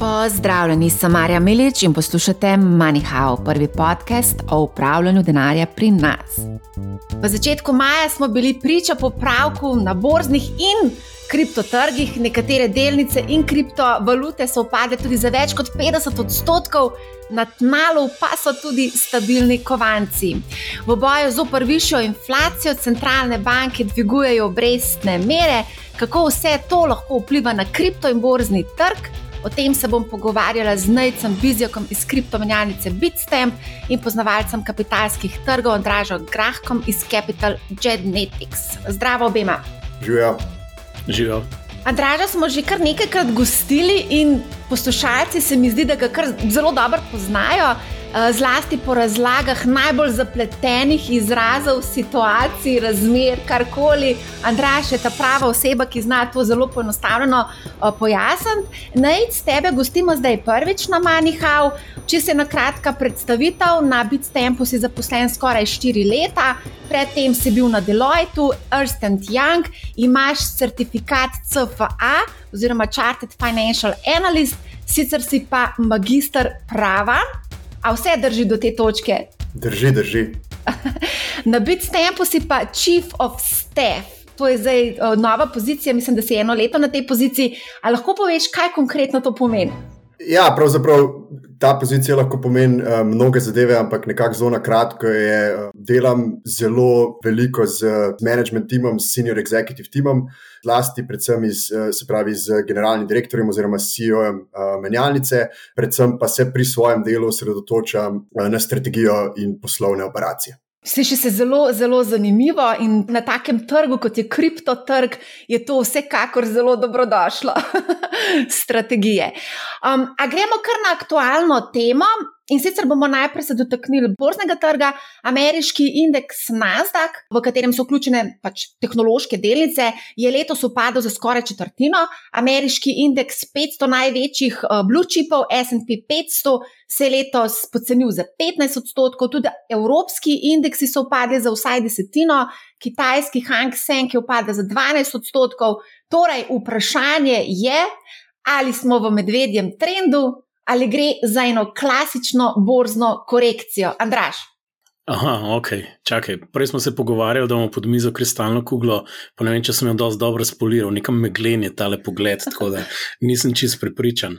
Pozdravljeni, sem Marja Milič in poslušate MoneyHow, prvi podcast o upravljanju denarja pri nas. V začetku maja smo bili priča popravku na borznih in kriptotrgih, nekatere delnice in kriptovalute so upadle tudi za več kot 50 odstotkov, na tnalu pa so tudi stabilni kovanci. V boju z višjo inflacijo centralne banke dvigujejo obrestne mere, kako vse to lahko vpliva na kripto in borzni trg. O tem se bom pogovarjala z Najcem Bizjakom iz kriptomenjalnice Bitstamp in poznavalcem kapitalskih trgov Andražo Grahkom iz Capital Genetics. Zdravo obema. Živijo. Živijo. Andraža smo že kar nekajkrat gostili in poslušalci se mi zdi, da ga kar zelo dobro poznajo. Eh, zlasti po razlagah najbolj zapletenih izrazov, situacij, razmer, karkoli. Andraš je ta prava oseba, ki zna to zelo poenostavljeno eh, pojasniti. Naj s tebe gostimo zdaj prvič na Manihau. Če se na kratka predstavitev, na Bitstampu si zaposlen skoraj 4 leta, predtem si bil na Deloitu, Ernst Young, imaš certifikat CFA oziroma Chartered Financial Analyst, sicer si pa magistr prava. A vse drži do te točke? Drži, drži. Na Bitstampu si pa Chief of Staff. To je zdaj uh, nova pozicija, mislim, da si eno leto na tej poziciji. Ali lahko poveš, kaj konkretno to pomeni? Ja, pravzaprav ta pozicija lahko pomeni uh, mnoge zadeve, ampak nekako zelo na kratko je, uh, delam zelo veliko z management timom, s senior executive timom, zlasti predvsem iz, uh, se pravi z generalnim direktorjem oziroma CEO-jem uh, menjalnice, predvsem pa se pri svojem delu osredotočam uh, na strategijo in poslovne operacije. Sliši se zelo, zelo zanimivo in na takem trgu, kot je kriptotrg, je to vsekakor zelo dobrodošlo. Strategije. Um, a gremo kar na aktualno temo. In sicer bomo najprej se dotaknili borznega trga, ameriški indeks Nasdaq, v katerem so vključene pač tehnološke delnice, je letos upadel za skoraj četrtino. Ameriški indeks 500 največjih uh, blue chipov, SP 500, se je letos pocenil za 15 odstotkov, tudi evropski indeksi so upadli za vsaj desetino, kitajski Hang Seng je upadel za 12 odstotkov. Torej, vprašanje je, ali smo v medvedjem trendu ali gre za eno klasično borzno korekcijo. Andraš. Aha, ok, čakaj. Prej smo se pogovarjali, da imamo pod mizo kristalno kuglo, pa ne vem, če sem jo dosti dobro spoliral, nekam meglen je tale pogled, tako da nisem čist prepričan.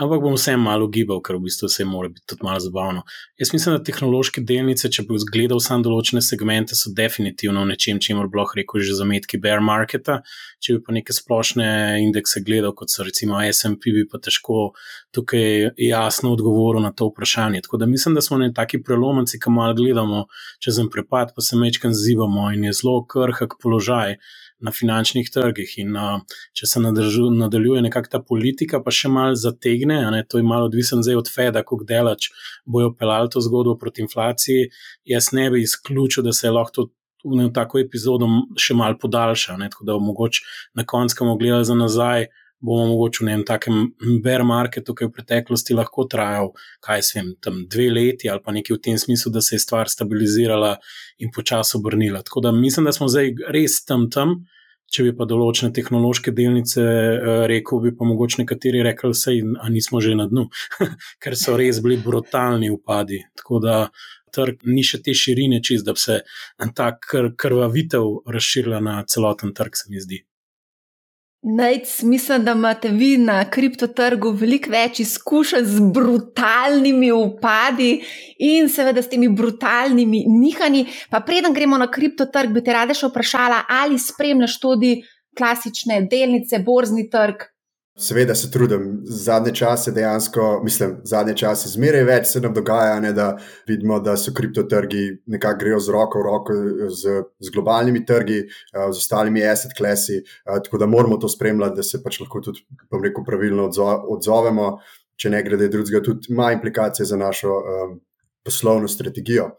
Ampak bom vse malo gibal, ker v bistvu vse mora biti tudi malo zabavno. Jaz mislim, da tehnološke delnice, če bi gledal samo določene segmente, so definitivno nečem, če jim lahko rekel že zametki bear marketa. Če bi pa neke splošne indekse gledal, kot so recimo SP, bi pa težko tukaj jasno odgovoril na to vprašanje. Tako da mislim, da smo na taki prelomnici, ki malo gledamo čez en prepad, pa se mečkam zivamo in je zelo krhak položaj na finančnih trgih. In uh, če se nadržu, nadaljuje nekakšna ta politika, pa še malo zategne, ne, to je malo odvisno zdaj od Feda, kako delač bojo pelali to zgodbo proti inflaciji. Jaz ne bi izključil, da se je lahko to. V tako epizodo še malo podaljša, ne, tako da bomo mogoče na koncu gledali za nazaj, bomo mogoče v enem takem bear marketu, ki je v preteklosti lahko trajal, kaj se vem, tam dve leti ali pa nekaj v tem smislu, da se je stvar stabilizirala in počasi obrnila. Tako da mislim, da smo zdaj res tam tam. Če bi pa določene tehnološke delnice uh, rekel, bi pa mogoče nekateri rekli, da nismo že na dnu, ker so res bili brutalni upadi. Tako da trg ni še te širine, čist, da bi se ta kr krvavitev razširila na celoten trg, se mi zdi. Najc, mislim, da imate vi na kriptotrgu veliko več izkušenj z brutalnimi upadi in seveda s temi brutalnimi nihanji. Pa preden gremo na kriptotrg, bi te rada še vprašala, ali spremljaš tudi klasične delnice, borzni trg, Seveda se trudim, zadnje čase dejansko, mislim, zadnje čase zmeraj več se nam dogaja, ne, da vidimo, da so kriptotrgi nekako grejo z roko v roko z, z globalnimi trgi, eh, z ostalimi asset klasi, eh, tako da moramo to spremljati, da se pač lahko tudi, bom rekel, pravilno odzovemo, če ne gre drugega, tudi ima implikacije za našo um, poslovno strategijo.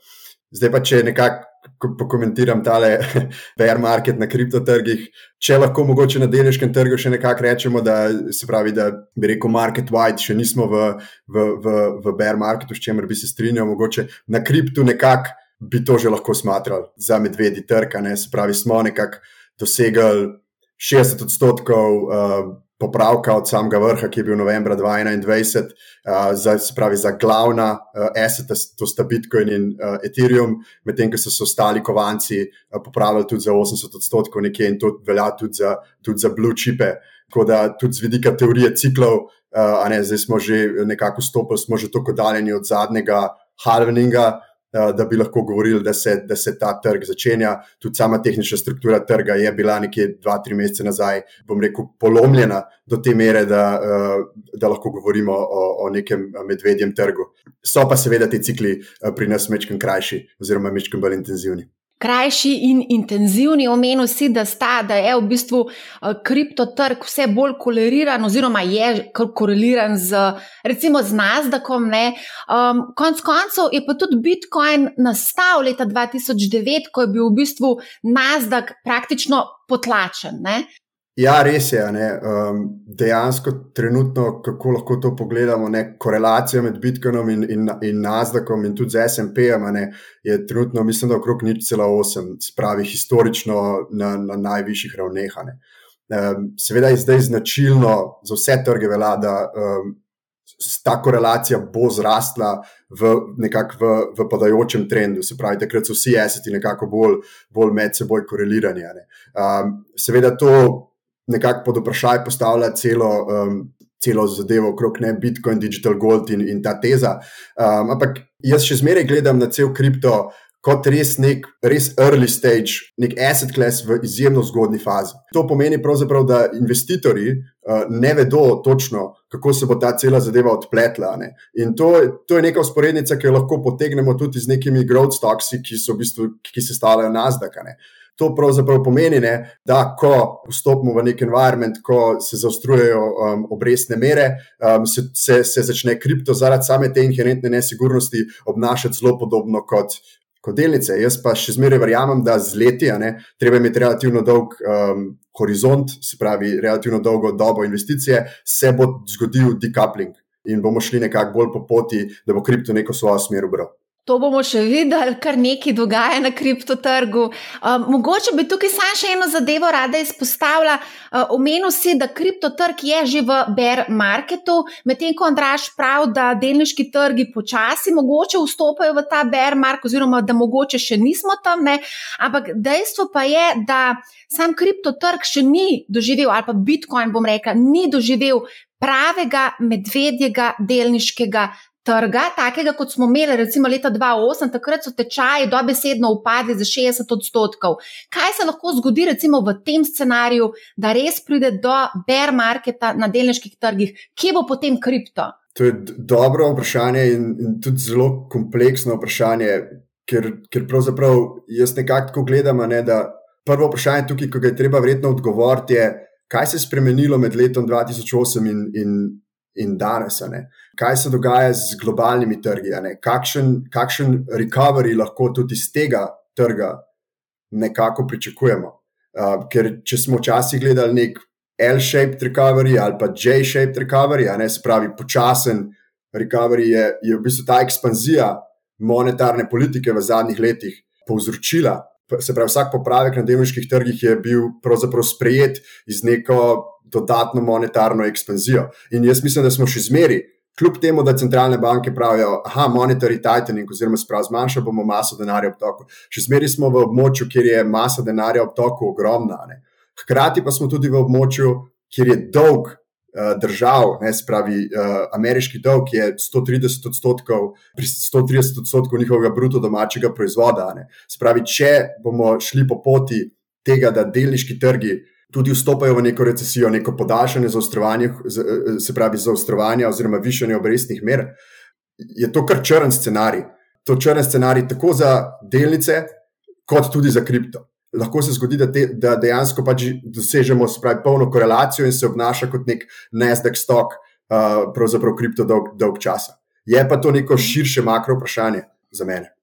Zdaj pa, če nekako pokomentiram tale bear market na kriptotrgih. Če lahko mogoče na delniškem trgu še nekako rečemo, da se pravi, da bi rekel market wide, še nismo v, v, v, v bear marketu, s čemer bi se strinjal, mogoče na kriptu nekako bi to že lahko smatrali za medvedji trg, ne se pravi, smo nekako dosegli 60 odstotkov. Uh, popravka od samega vrha, ki je bil novembra 2021, uh, za, pravi, za glavna uh, aseta, to sta Bitcoin in uh, Ethereum, medtem ko so se ostali kovanci uh, popravili tudi za 80 odstotkov, nekje in to velja tudi za, tudi za blue chipe. Tako da tudi z vidika teorije ciklov, uh, ne, zdaj smo že nekako stopili, smo že tako daljni od zadnjega halveninga. Eh, da bi lahko govorili, da se, da se ta trg začenja. Tudi sama tehnična struktura trga je bila nekje dva, tri mesece nazaj, bom rekel, polomljena do te mere, da, eh, da lahko govorimo o, o nekem medvedjem trgu. So pa seveda ti cikli eh, pri nas mečkim krajši oziroma mečkim bolj intenzivni krajši in intenzivni. Omenil si, da, sta, da je v bistvu uh, kriptotrg vse bolj koleriran, oziroma je koreliran z, recimo, z Nasdaqom. Um, konc koncev je pa tudi Bitcoin nastal leta 2009, ko je bil v bistvu Nasdaq praktično potlačen. Ne? Ja, res je. Um, dejansko, trenutno, kako lahko to pogledamo, ne, korelacija med Bitcoinom in, in, in Nasdaqom in tudi z SP-jem je trenutno, mislim, da okrog nič cela osem, spravi historično na, na najvišjih ravneh. Um, seveda je zdaj značilno za vse trge velja, da um, ta korelacija bo zrastla v nekako v, v padajočem trendu. Se pravi, takrat so vsi eseti nekako bolj, bolj med seboj korelirani. Um, seveda to nekako pod vprašaj postavlja celo, um, celo zadevo okrog ne Bitcoin, Digital Gold in, in ta teza. Um, ampak jaz še zmeraj gledam na cel kripto. Kot res nek, res early stage, nek asset class v izjemno zgodni fazi. To pomeni, da investitorji uh, ne vedo točno, kako se bo ta cela zadeva odpletla. Ne? In to, to je neka usporednica, ki jo lahko potegnemo tudi z nekimi growth stocks, ki v bistvu, ki se stavljajo na zdaka. To pravzaprav pomeni, ne, da ko vstopimo v nek environment, ko se zaostrujejo um, obrestne mere, um, se, se, se začne kripto zaradi same te inherentne nesigurnosti obnašati zelo podobno kot, kot delnice. Jaz pa še zmeraj verjamem, da z leti, ne, treba imeti relativno dolg um, horizont, se pravi, relativno dolgo dobo investicije, se bo zgodil decoupling in bomo šli nekako bolj po poti, da bo kripto neko svojo smer ubral. To bomo še videli, kar nekaj dogaja na kriptotrgu. Um, mogoče bi tukaj samo še eno zadevo rada izpostavila. Uh, omenil si, da kriptotrg je že v bear marketu, medtem ko Andraš pravi, da delniški trgi počasi mogoče vstopajo v ta bear market, oziroma da mogoče še nismo tam. Ne? Ampak dejstvo pa je, da sam kriptotrg še ni doživel, ali pa Bitcoin, bom rekel, ni doživel pravega medvedjega delniškega trga, takega kot smo imeli recimo leta 2008, takrat so tečaji dobesedno upadli za 60 odstotkov. Kaj se lahko zgodi recimo v tem scenariju, da res pride do bear marketa na delniških trgih, kje bo potem kripto? To je dobro vprašanje in, in tudi zelo kompleksno vprašanje, ker, ker pravzaprav jaz nekako gledam, ne, da prvo vprašanje tukaj, ki ga je treba vredno odgovoriti, je, kaj se je spremenilo med letom 2008 in, in in danes. Kaj se dogaja z globalnimi trgi, kakšen, kakšen recovery lahko tudi iz tega trga nekako pričakujemo. Uh, ker če smo včasih gledali nek L-shaped recovery ali pa J-shaped recovery, ne, se pravi počasen recovery, je, je v bistvu ta ekspanzija monetarne politike v zadnjih letih povzročila. Se pravi, vsak popravek na delniških trgih je bil pravzaprav sprejet iz neko dodatno monetarno ekspanzijo. In jaz mislim, da smo še zmeri, kljub temu, da centralne banke pravijo, da je monetary tightening, oziroma sprav zmanjšali bomo maso denarja v toku. Še zmeri smo v območju, kjer je masa denarja v toku ogromna. Ne. Hkrati pa smo tudi v območju, kjer je dolg. Eh, držav, ne, spravi, uh, ameriški dolg je 130 odstotkov, 130 odstotkov njihovega bruto domačega proizvoda. Ne. Spravi, če bomo šli po poti tega, da delniški trgi tudi vstopajo v neko recesijo, neko podaljšanje zaostrovanja, eh, se pravi zaostrovanja oziroma višanje obrestnih mer, je to kar črn scenarij. To črn scenarij tako za delnice, kot tudi za kripto. Lahko se zgodi, da, te, da dejansko pač dosežemo pravi, polno korelacijo in se obnaša kot nek Nasdaq stok, uh, pravzaprav kripto dolg, dolg časa. Je pa to neko širše makro vprašanje za mene.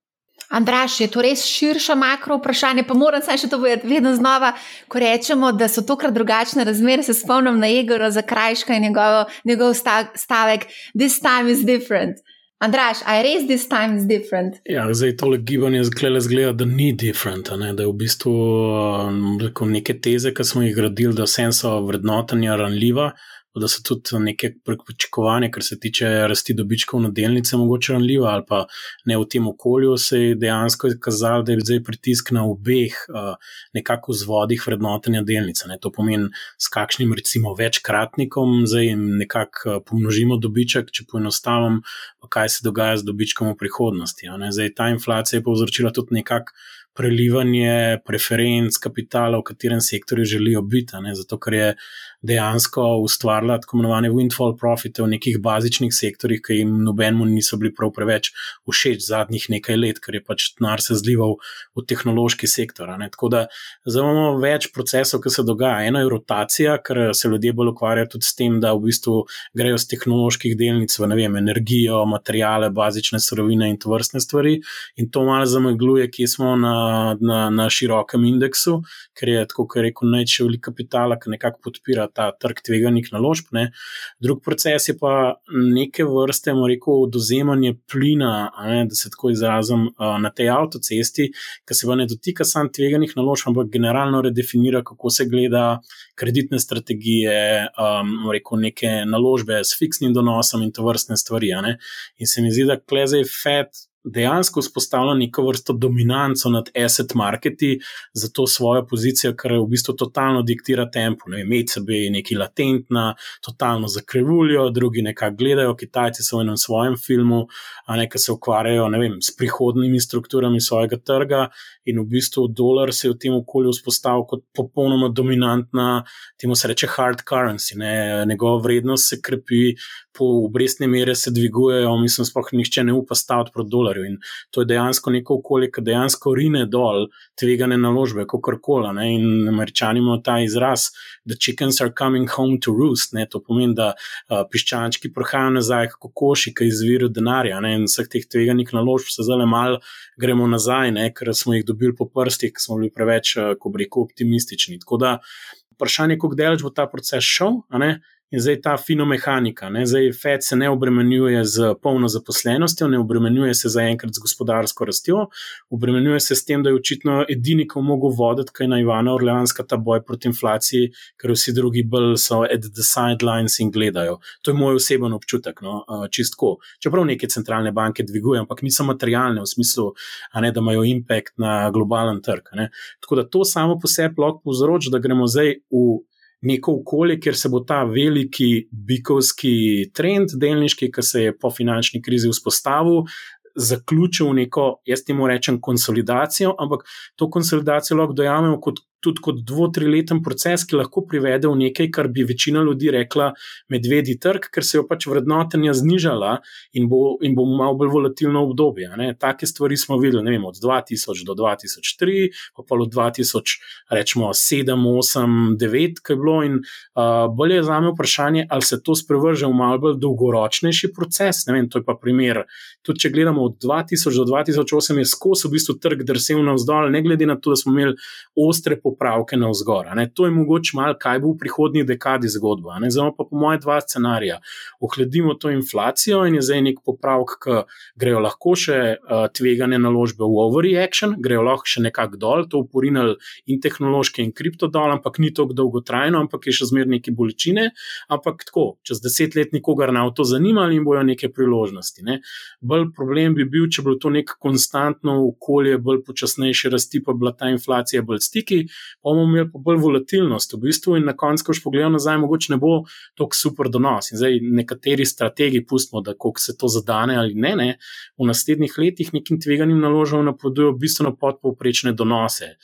Andraš, je to res širša makro vprašanje, pa moram se še to povedati, vedno znova, ko rečemo, da so tokrat drugačne razmere, se spomnim na Egora za krajška in njegov, njegov stavek: This time is different. Andraš, a je res this time is different? Ja, zdaj tole gibanje zgleda, da ni different, ne? da je v bistvu um, neke teze, ki smo jih gradili, da so vrednotenja ranljiva da so tudi neke pričakovanja, kar se tiče rasti dobičkov na delnice, mogoče ranljiva ali pa ne v tem okolju, se je dejansko izkazalo, da je zdaj pritisk na obeh nekako vzvodih vrednotenja delnice. Ne. To pomeni, s kakšnim recimo večkratnikom zdaj nekako pomnožimo dobiček, če poenostavim, kaj se dogaja z dobičkom v prihodnosti. Zdaj ta inflacija je povzročila tudi nekako prelivanje preferenc kapitala, v katerem sektorju želijo biti. Zato, ker je dejansko ustvarila tako imenovane windfall profite v nekih bazičnih sektorjih, ki jim nobenemu niso bili prav preveč všeč zadnjih nekaj let, ker je pač denar se zlival v tehnološki sektor. Tako da zdaj imamo več procesov, ki se dogaja. Eno je rotacija, ker se ljudje bolj ukvarjajo tudi s tem, da v bistvu grejo z tehnoloških delnic v vem, energijo, materijale, bazične surovine in to vrstne stvari. In to malo zamegluje, kje smo na na, na širokem indeksu, ker je tako, kot rekel, največji velik kapital, ki nekako podpira ta trg tveganih naložb. Ne. Drug proces je pa neke vrste, moramo reči, oduzemanje plina, ne, da se tako izrazim, na tej avtocesti, ki se pa ne dotika samo tveganih naložb, ampak generalno redefinira, kako se gleda kreditne strategije, um, rekel, neke naložbe s fiksnim donosom in to vrstne stvari. In se mi zdi, da klezej FED dejansko vzpostavlja neko vrsto dominanco nad asset marketi za to svojo pozicijo, kar v bistvu totalno diktira tempo. Ne vem, ECB je neki latentna, totalno zakrivuljo, drugi nekako gledajo, Kitajci so v enem svojem filmu, a nekaj se ukvarjajo ne vem, s prihodnimi strukturami svojega trga in v bistvu dolar se je v tem okolju vzpostavil kot popolnoma dominantna, temu se reče hard currency, ne, njegova vrednost se krepi po obrestne mere se dvigujejo, mislim, sploh nihče ne upa staviti proti dolarju. In to je dejansko neko okolje, ki dejansko rine dol tvegane naložbe, kot kar koli. In američani imajo ta izraz, da chickens are coming home to roost. Ne? To pomeni, da uh, piščančki prihajajo nazaj, kot koši, ki izvirajo denarja. Ne? In vseh teh tveganih naložb se zelo malo gremo nazaj, ne? ker smo jih dobili po prstih, ker smo bili preveč, uh, ko reko, optimistični. Tako da. Vprašanje je, kako daleč bo ta proces šel, In zdaj ta finomehanika, ne? zdaj FED se ne obremenjuje z polno zaposlenostjo, ne obremenjuje se zaenkrat z gospodarsko rastjo, obremenjuje se s tem, da je očitno edini, ki lahko voditi, kaj na Ivana Orleanska ta boj proti inflaciji, ker vsi drugi bolj so at the sidelines in gledajo. To je moj oseben občutek, no? čistko. Čeprav neke centralne banke dvigujejo, ampak niso materialne v smislu, ne, da imajo impact na globalen trg. Ne? Tako da to samo po sebi lahko povzroči, da gremo zdaj v neko okolje, kjer se bo ta veliki bikovski trend, delniški, ki se je po finančni krizi vzpostavil, zaključil neko, jaz temu rečem, konsolidacijo, ampak to konsolidacijo lahko dojamemo kot tudi kot dvo-trileten proces, ki lahko privede v nekaj, kar bi večina ljudi rekla medvedji trg, ker se je pač vrednotenja znižala in bo, in bo malo bolj volatilno obdobje. Ne. Take stvari smo videli vem, od 2000 do 2003, pa pa od 2000, rečemo 7, 8, 9, kaj je bilo. In uh, bolje je za me vprašanje, ali se to sprevrže v malo bolj dolgoročnejši proces. Ne vem, to je pa primer. Tudi če gledamo od 2000 do 2008, je skozi v bistvu trg drsil navzdol, ne glede na to, da smo imeli ostre popravke na vzgor. To je mogoče malo, kaj bo v prihodnji dekadi zgodba. Zdaj pa po mojem dva scenarija. Ohladimo to inflacijo in je zdaj nek popravek, ki grejo lahko še uh, tvegane naložbe v overreaction, grejo lahko še nekako dol, to uporinili in tehnološke in kripto dol, ampak ni tako dolgotrajno, ampak je še zmeraj neke bolečine. Ampak tako, čez deset let nikogar na to zanimali in bojo neke priložnosti. Ne? Bolj problem bi bil, če bi bilo to nek konstantno okolje, bolj počasnejše rasti, pa bila ta inflacija bolj stiki, bomo imeli pa bolj volatilnost v bistvu in na koncu, ko boš pogledal nazaj, mogoče ne bo tako super donos. In zdaj nekateri strategi, pustimo, da kako se to zadane ali ne, ne v naslednjih letih nekim tveganim naložbam napovedujejo bistveno podpovprečne donose.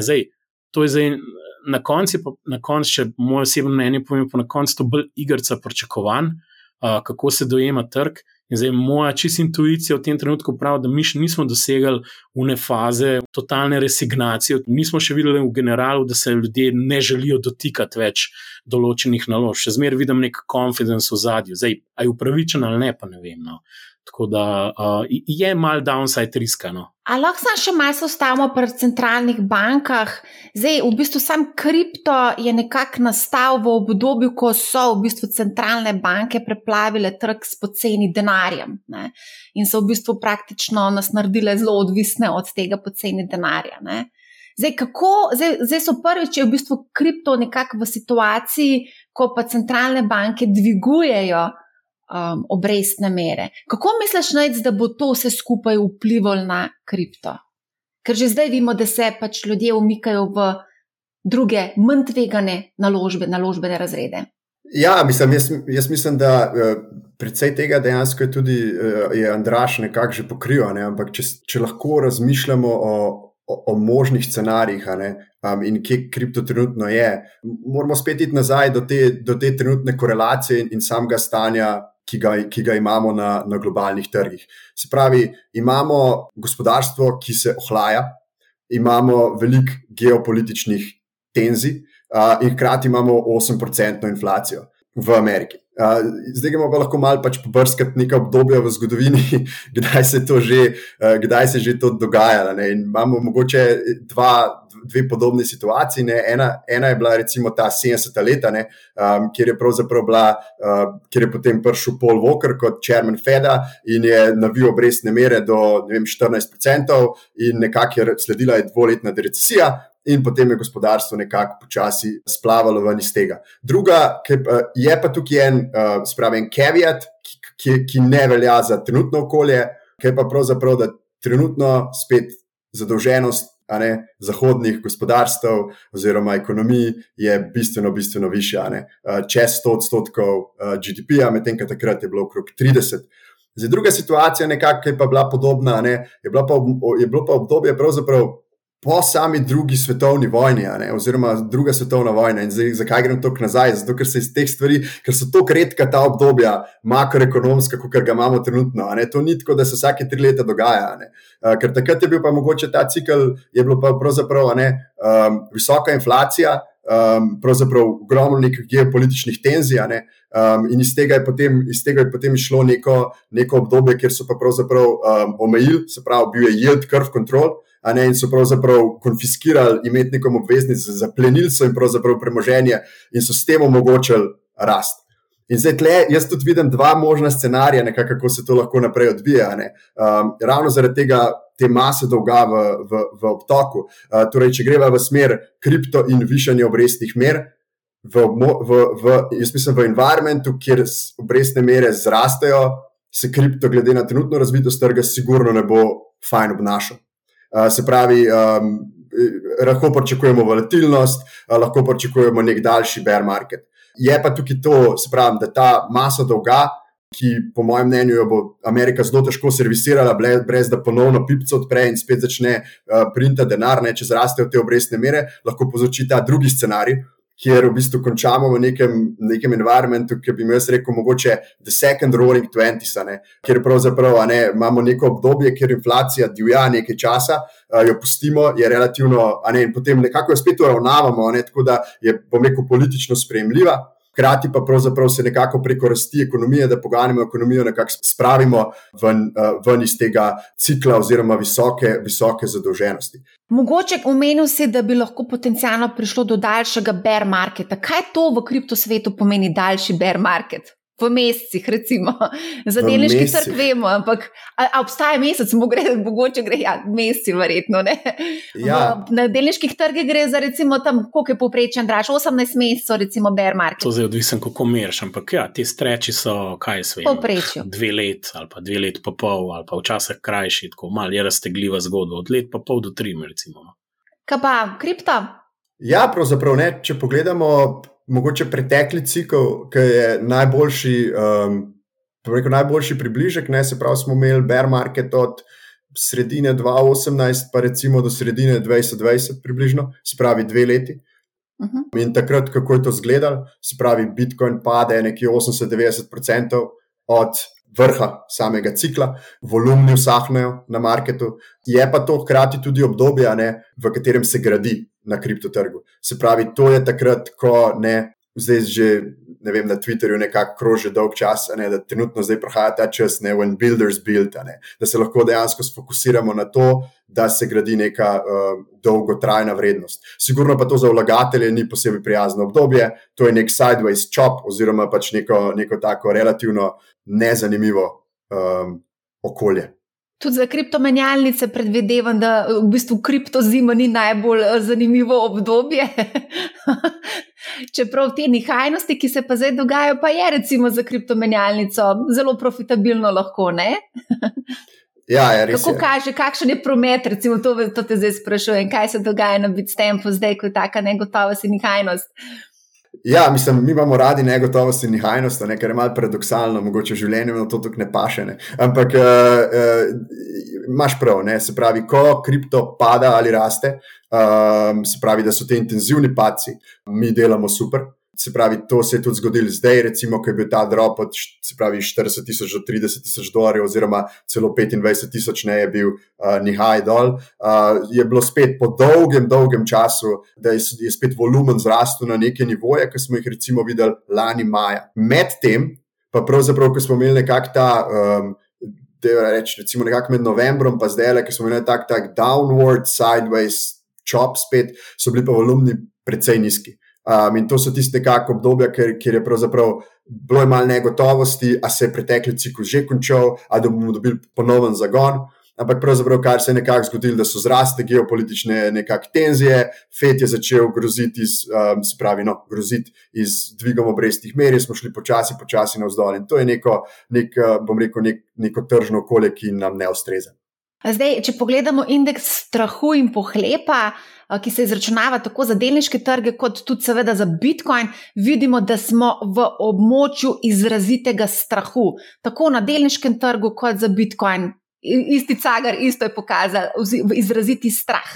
Zdaj, to je zdaj. Na koncu, na koncu, če moj osebno mnenje povem, pa na koncu to bolj igrica pričakovanj, uh, kako se dojema trg. In zdaj moja čist intuicija v tem trenutku pravi, da mi še nismo dosegli une faze totalne resignacije. Nismo še videli v generalu, da se ljudje ne želijo dotikati več določenih naložb. Še zmeraj vidim nek confidence v zadju. Zdaj, aj upravičen ali ne, pa ne vem. No. Tako da uh, je mal downside riskano. Ali lahko samo še malo ostavimo pri centralnih bankah? Zdaj, v bistvu sam kripto je nekako nastal v obdobju, ko so v bistvu centralne banke preplavile trg s poceni denarjem ne? in so v bistvu praktično nas naredile zelo odvisne od tega poceni denarja. Ne? Zdaj, kako, zdaj, zdaj so prvič, v bistvu kripto nekako v situaciji, ko pa centralne banke dvigujejo um, obrestne mere. Kako misliš, nec, da bo to vse skupaj vplivalo na kripto? Ker že zdaj vidimo, da se pač ljudje umikajo v druge, manj tvegane naložbe, naložbene razrede. Ja, mislim, jaz, jaz mislim, da uh, predvsej tega dejansko je tudi uh, je Andraš nekako že pokril. Ne? Ampak če, če lahko razmišljamo o, o, o možnih scenarijih um, in kje kripto trenutno je, moramo spet iti nazaj do te, do te trenutne korelacije in, in samega stanja ki ga, ki ga imamo na, na globalnih trgih. Se pravi, imamo gospodarstvo, ki se ohlaja, imamo veliko geopolitičnih tenzij uh, in hkrati imamo 8% inflacijo v Ameriki. Uh, zdaj gremo pa lahko malo pač pobrskati nekaj obdobja v zgodovini, kdaj se, že, uh, kdaj se je to dogajalo. Imamo mogoče dva, dve podobne situaciji. Ena, ena je bila recimo ta 70-ta leta, ne, um, kjer je pravzaprav bila, uh, kjer je potem prišel Paul Walker kot chairman Feda in je navil obrestne mere do vem, 14%, in nekako je sledila je dvoletna recesija in potem je gospodarstvo nekako počasi splavalo ven iz tega. Druga, ki je pa tukaj en, uh, spravi, en caveat, ki, ki ne velja za trenutno okolje, ki je pa pravzaprav, da trenutno spet zadolženost. Ne, zahodnih gospodarstv oziroma ekonomij je bistveno, bistveno višja, ne, čez 100 odstotkov GDP-ja, medtem ko takrat je bilo okrog 30. Zdaj, druga situacija, nekako, je pa bila podobna, ne, je, bila pa, je bilo pa obdobje, pravzaprav po sami drugi svetovni vojni, oziroma druga svetovna vojna. In zdaj, zakaj grem tako nazaj? Zato, ker se iz teh stvari, ker so tako redka ta obdobja, makroekonomska, kot ga imamo trenutno. To ni tako, da se vsake tri leta dogaja. Ker takrat je bil pa mogoče ta cikl, je bilo pa pravzaprav ne, um, visoka inflacija. Um, pravzaprav ogromno nekih geopolitičnih tenzij, ne? um, in iz tega je potem, iz tega je potem išlo neko, neko obdobje, kjer so pa pravzaprav um, omejili, se pravi, bil je yield curve control, ne, in so pravzaprav konfiskirali imetnikom obveznic, zaplenili so jim pravzaprav premoženje in so s tem omogočili rast. In zdaj, tle, jaz tudi vidim dva možna scenarija, nekako, kako se to lahko naprej odvija. Um, ravno zaradi tega, te mase dolga v, v, v obtoku. Uh, torej, če greva v smer kripto in višanje obrestnih mer, v, v, v, jaz mislim, v environmentu, kjer obrestne mere zrastejo, se kripto, glede na trenutno razvitost trga, sigurno ne bo fajn obnašal. Eh, se pravi, um, lahko pričakujemo volatilnost, uh, lahko pričakujemo nek daljši bear market. Je pa tukaj to, pravi, da ta masa dolga, ki po mojem mnenju jo bo Amerika zelo težko servisirala, brez da ponovno pipco odpre in spet začne uh, printati denar, ne, če zrastejo te obrestne mere, lahko povzroči ta drugi scenarij, kjer v bistvu končamo v nekem, nekem environmentu, ki bi mi jaz rekel, mogoče the second roaring twenties, kjer pravzaprav ne, imamo neko obdobje, kjer inflacija divja nekaj časa, uh, jo pustimo, je relativno, ne, in potem nekako jo spet uravnavamo, tako da je, bom rekel, politično sprejemljiva hkrati pa pravzaprav se nekako preko rasti ekonomije, da poganjamo ekonomijo, nekako spravimo ven, eh, ven iz tega cikla oziroma visoke, visoke zadolženosti. Mogoče omenil si, da bi lahko potencialno prišlo do daljšega bear marketa. Kaj to v kriptosvetu pomeni daljši bear market? V mesecih, recimo, za delniški trg vemo, ampak a, a obstaja mesec, mogoče gre ja, meseci, verjetno. Ja. V, na delniških trgih gre za, recimo, tam, koliko je povprečen draž, 18 mesecev, recimo, bear market. To je odvisno, kako meriš, ampak ja, ti streči so, kaj je svet. Povprečju. Dve let ali pa dve let pa pol, ali pa včasih krajši, tako malo je raztegljiva zgodba, od let pa pol do tri, recimo. No. Kaj pa kripto? Ja, pravzaprav ne. Če pogledamo mogoče pretekli cikl, ki je najboljši, um, rekel, najboljši približek. Ne, se pravi, smo imeli bear market od sredine 2018, pa recimo do sredine 2020, približno, se pravi, dve leti. Uh mhm. -huh. In takrat, kako je to izgledalo, se pravi, Bitcoin pade nekje 80-90% od vrha samega cikla, volumni usahnejo na marketu, je pa to hkrati tudi obdobje, ne, v katerem se gradi na kriptotrgu. Se pravi, to je takrat, ko ne, zdaj že ne vem, na Twitterju nekako kroži dolg čas, ne, da trenutno zdaj prihaja ta čas, ne, when builders build, ne, da se lahko dejansko sfokusiramo na to, da se gradi neka uh, dolgotrajna vrednost. Sigurno pa to za vlagatelje ni posebej prijazno obdobje, to je nek sideways chop oziroma pač neko, neko tako relativno nezanimivo um, okolje. Tudi za kriptomenjalnice predvidevam, da v bistvu kriptozima ni najbolj eh, zanimivo obdobje. Čeprav te nihajnosti, ki se pa zdaj dogajajo, pa je recimo za kriptomenjalnico zelo profitabilno lahko. Ja, je res. Kako je. kaže, kakšen je promet, recimo to, to te zdaj sprašujem, kaj se dogaja na Bitstampu zdaj, ko je taka negotovost in nihajnost. Ja, mislim, mi imamo radi negotovost in nihajnost, ne, kar je malo paradoksalno, mogoče v življenju na to tako ne paše. Ne. Ampak uh, uh, imaš prav, ne, se pravi, ko kripto pada ali raste, uh, se pravi, da so te intenzivni paci, mi delamo super, se pravi, to se je tudi zgodilo zdaj, recimo, ko je bil ta drop od pravi, 40 tisoč do 30 tisoč dolarjev, oziroma celo 25 tisoč, ne je bil uh, ni high dol. Uh, je bilo spet po dolgem, dolgem času, da je, je spet volumen zrastel na neke nivoje, ki smo jih recimo videli lani maja. Medtem, pa pravzaprav, ko smo imeli nekak ta. Um, Reč, recimo, nekako med novembrom in zdaj, ki smo imeli tak, tak downward, sideways, chop, spet so bili pa volumni precej nizki. Um, in to so tiste kakšne obdobja, kjer, kjer je pravzaprav bilo malo negotovosti, a se je pretekli ciklus že končal, ali da bomo dobili ponoven zagon. Ampak pravzaprav, kar se je nekako zgodilo, da so zraste geopolitične nekakšne tenzije, FED je začel groziti, iz, um, se pravi, no, groziti z dvigom obrestnih mer, smo šli počasi, počasi navzdol. In to je neko, nek, bom rekel, nek, neko tržno okolje, ki nam ne ustreza. Zdaj, če pogledamo indeks strahu in pohlepa, ki se izračunava tako za delniške trge, kot tudi, seveda, za Bitcoin, vidimo, da smo v območju izrazitega strahu, tako na delniškem trgu, kot za Bitcoin. Isti cagar, isto je pokazal, izraziti strah.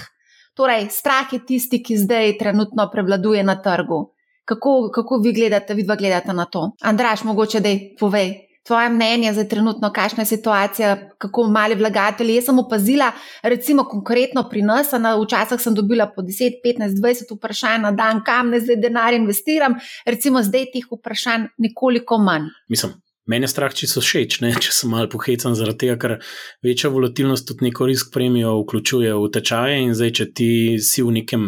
Torej, strah je tisti, ki zdaj trenutno prevladuje na trgu. Kako, kako vi gledate, vidva gledate na to? Andraš, mogoče da povej tvoje mnenje za trenutno, kakšna je situacija, kako mali vlagatelji. Jaz sem opazila, recimo, konkretno pri nas, na včasih sem dobila po 10, 15, 20 vprašanj na dan, kam ne zdaj denar investiram, recimo zdaj teh vprašanj nekoliko manj. Mislim. Mene strah, če so všeč, ne? če sem malo pohecan zaradi tega, ker večja volatilnost tudi neko risk premijo vključuje v tečaje in zdaj, če ti si v nekem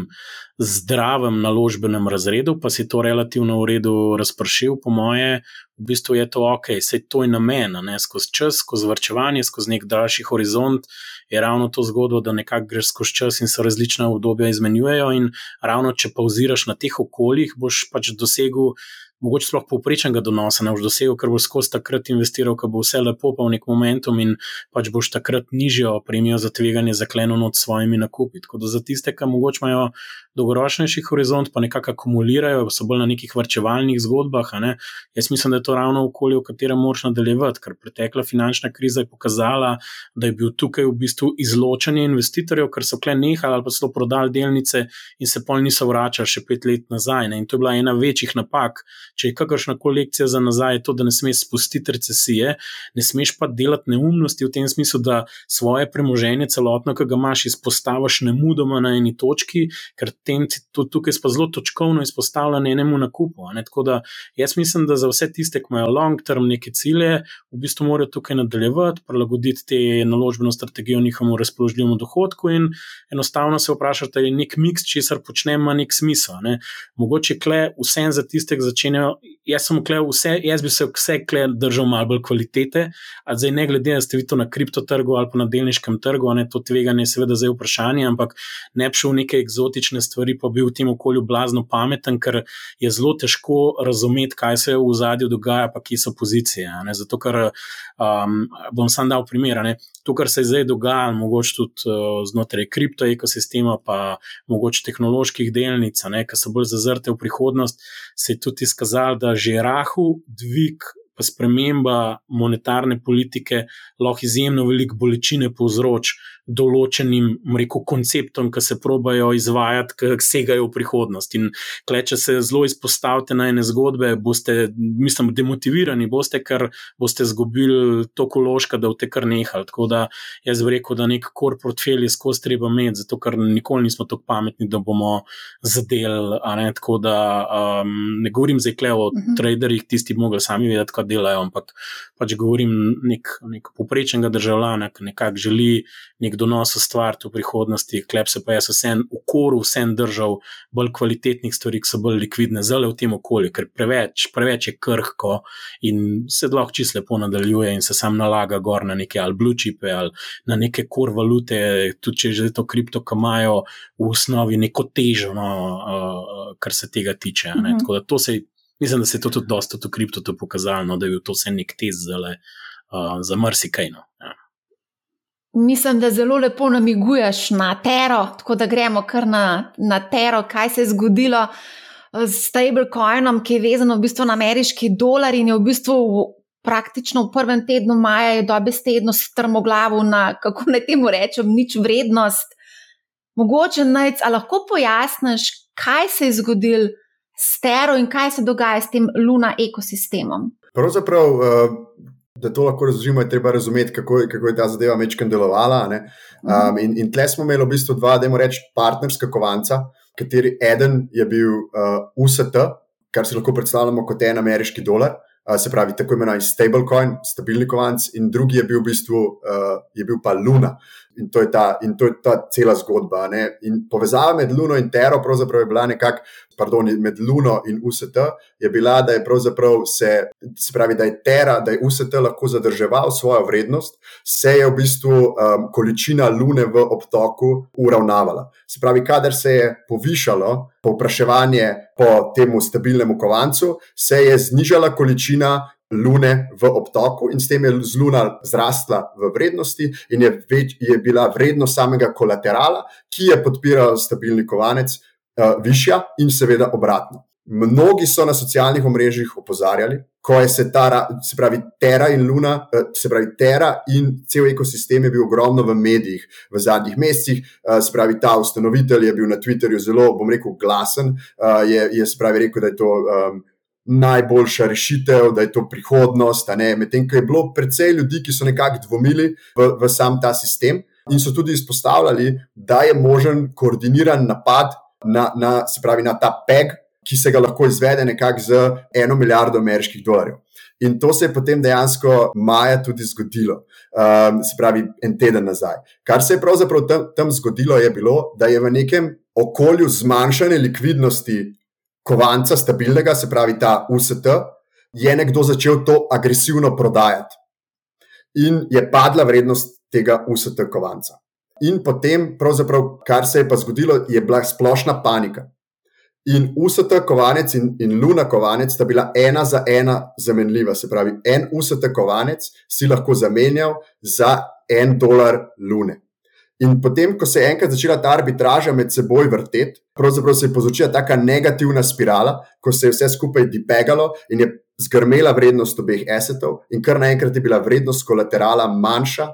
zdravem naložbenem razredu, pa si to relativno v redu razpršil, po moje, v bistvu je to ok, sej to je namen, ne? skozi čas, skozi vrčevanje, skozi nek daljši horizont je ravno to zgodbo, da nekako greš skozi čas in se različna obdobja izmenjujejo in ravno če pauziraš na teh okoljih, boš pač dosegel mogoče sploh povprečnega donosa ne boš dosegel, ker boš skozi takrat investiral, ko bo vse lepo, pa v nek momentum in pač boš takrat nižjo premijo za tveganje zaklenil nad svojimi nakupi. Tako da za tiste, ki mogoče imajo dolgoročnejši horizont, pa nekako akumulirajo, so bolj na nekih vrčevalnih zgodbah. Ne? Jaz mislim, da je to ravno okolje, v katerem moraš nadaljevati, ker pretekla finančna kriza je pokazala, da je bil tukaj v bistvu izločanje investitorjev, ker so kle nehali ali pa so prodali delnice in se pol niso vračali še pet let nazaj. Ne? In to je bila ena večjih napak, če je kakršna koli lekcija za nazaj, to, da ne smeš spustiti recesije, ne smeš pa delati neumnosti v tem smislu, da svoje premoženje celotno, ki ga imaš, izpostaviš ne mudoma na eni točki, ker tem tudi tukaj pa zelo točkovno izpostavljen enemu nakupu. Ne? Tako da jaz mislim, da za vse tiste, ki imajo long term neke cilje, v bistvu morajo tukaj nadaljevati, prilagoditi te naložbeno strategijo njihovemu razpoložljivemu dohodku in enostavno se vprašati, ali je nek miks, česar počnem, ima nek smisel. Ne? Mogoče kle vsem za tiste, ki začenjajo jaz sem ukvarjal vse, jaz bi se vse držal malo bolj kvalitete, zdaj ne glede na to, ste vi to na kriptotrgu ali pa na delniškem trgu, ne to tveganje, seveda zdaj vprašanje, ampak ne bi šel v neke eksotične stvari, pa bi v tem okolju blazno pameten, ker je zelo težko razumeti, kaj se v zadju dogaja, pa kje so pozicije. Zato, ker um, bom sam dal primer. To, kar se je zdaj dogajalo, mogoče tudi uh, znotraj kriptoekosistema, pa mogoče tehnoloških delnic, ki so bolj zazrte v prihodnost, se je tudi izkazalo, da že rahu dvig pa sprememba monetarne politike lahko izjemno veliko bolečine povzroči določenim rekel, konceptom, ki se probajo izvajati, ki segajo v prihodnost. In kle, če se zelo izpostavite na ene zgodbe, boste, mislim, demotivirani, boste, ker boste izgubili to kološka, da boste kar nehali. Tako da jaz bi rekel, da nek kor portfelj je skozi treba imeti, zato ker nikoli nismo tako pametni, da bomo zadeli. Ne? Tako da um, ne govorim zdaj kle o uh mhm. -huh. traderjih, tisti bi mogli sami vedeti, delajo, ampak pač govorim nek, nek poprečnega državljana, ki nekako želi nek donos ustvariti v prihodnosti, klep se pa jaz vsem v koru, vsem držal bolj kvalitetnih stvari, ki so bolj likvidne, zelo v tem okolju, ker preveč, preveč je krhko in se lahko čisto lepo nadaljuje in se sam nalaga gor na neke ali blue chipe ali na neke kor valute, tudi če že to kripto, ki imajo v osnovi neko težo, no, uh, kar se tega tiče. Mm -hmm. Tako da to se. Mislim, da se je to tudi dosta v kriptotu pokazalo, no, da je to vse nek test uh, za marsikaj. No. Ja. Mislim, da zelo lepo namiguješ na tero, tako da gremo kar na, na tero, kaj se je zgodilo s stablecoinom, ki je vezan v bistvu na ameriški dolar in je v bistvu v, praktično v prvem tednu maja je dobesedno strmoglavo na, kako naj temu rečem, nič vrednost. Mogoče naj, a lahko pojasniš, kaj se je zgodilo s tero in kaj se dogaja s tem luna ekosistemom. Pravzaprav. Uh da to lahko razložimo, je treba razumeti, kako, kako je ta zadeva mečkam delovala. Um, in, in tle smo imeli v bistvu dva, da imamo reči, partnerska kovanca, kateri eden je bil uh, UST, kar si lahko predstavljamo kot en ameriški dolar. Uh, se pravi, tako imenovani stablecoin, stabilni kovanc, in drugi je bil v bistvu uh, je bil pa Luna. In to je ta, in to je ta cela zgodba. Ne? In povezava med Luno in Tero je bila nekako pardon, med Luno in UST, je bila, da je pravzaprav se, se pravi, da je Terra, da je UST lahko zadrževal svojo vrednost, se je v bistvu um, količina Lune v obtoku uravnavala. Se pravi, kadar se je povišalo povpraševanje po tem stabilnem kovancu, se je znižala količina. Lune v obtoku, in s tem je Luna zrasla v vrednosti, in je, več, je bila vrednost samega kolaterala, ki je podpiral stabilni kovanec, uh, višja in seveda obratno. Mnogi so na socialnih omrežjih opozarjali, ko je se ta, se pravi, Terra in Luna, uh, se pravi, Terra in cel ekosistem je bil ogromno v medijih v zadnjih mesecih. Uh, se pravi, ta ustanovitelj je bil na Twitterju zelo, bom rekel, glasen. Uh, je, je se pravi, rekel, da je to. Um, Najboljša rešitev, da je to prihodnost. Medtem ko je bilo precej ljudi, ki so nekako dvomili v, v sam ta sistem, in so tudi izpostavljali, da je možen koordiniran napad na, na, se pravi, na ta peg, ki se ga lahko izvede nekako z eno milijardo ameriških dolarjev. In to se je potem dejansko maja tudi zgodilo, um, se pravi, en teden nazaj. Kar se je pravzaprav tam, tam zgodilo, je bilo, da je v nekem okolju zmanjšane likvidnosti kovanca, stabilnega, se pravi, ta UST, je nekdo začel to agresivno prodajati. In je padla vrednost tega UST kovanca. In potem, kar se je pa zgodilo, je bila splošna panika. In UST kovanec in, in Luna kovanec sta bila ena za ena zamenljiva. Se pravi, en UST kovanec si lahko zamenjal za en dolar Lune. In potem, ko se je enkrat začela ta arbitraža med seboj vrteti, pravzaprav se je povzročila ta negativna spirala, ko se je vse skupaj dipegalo in je zgrmela vrednost obeh esetov, in kar naenkrat je bila vrednost kolaterala manjša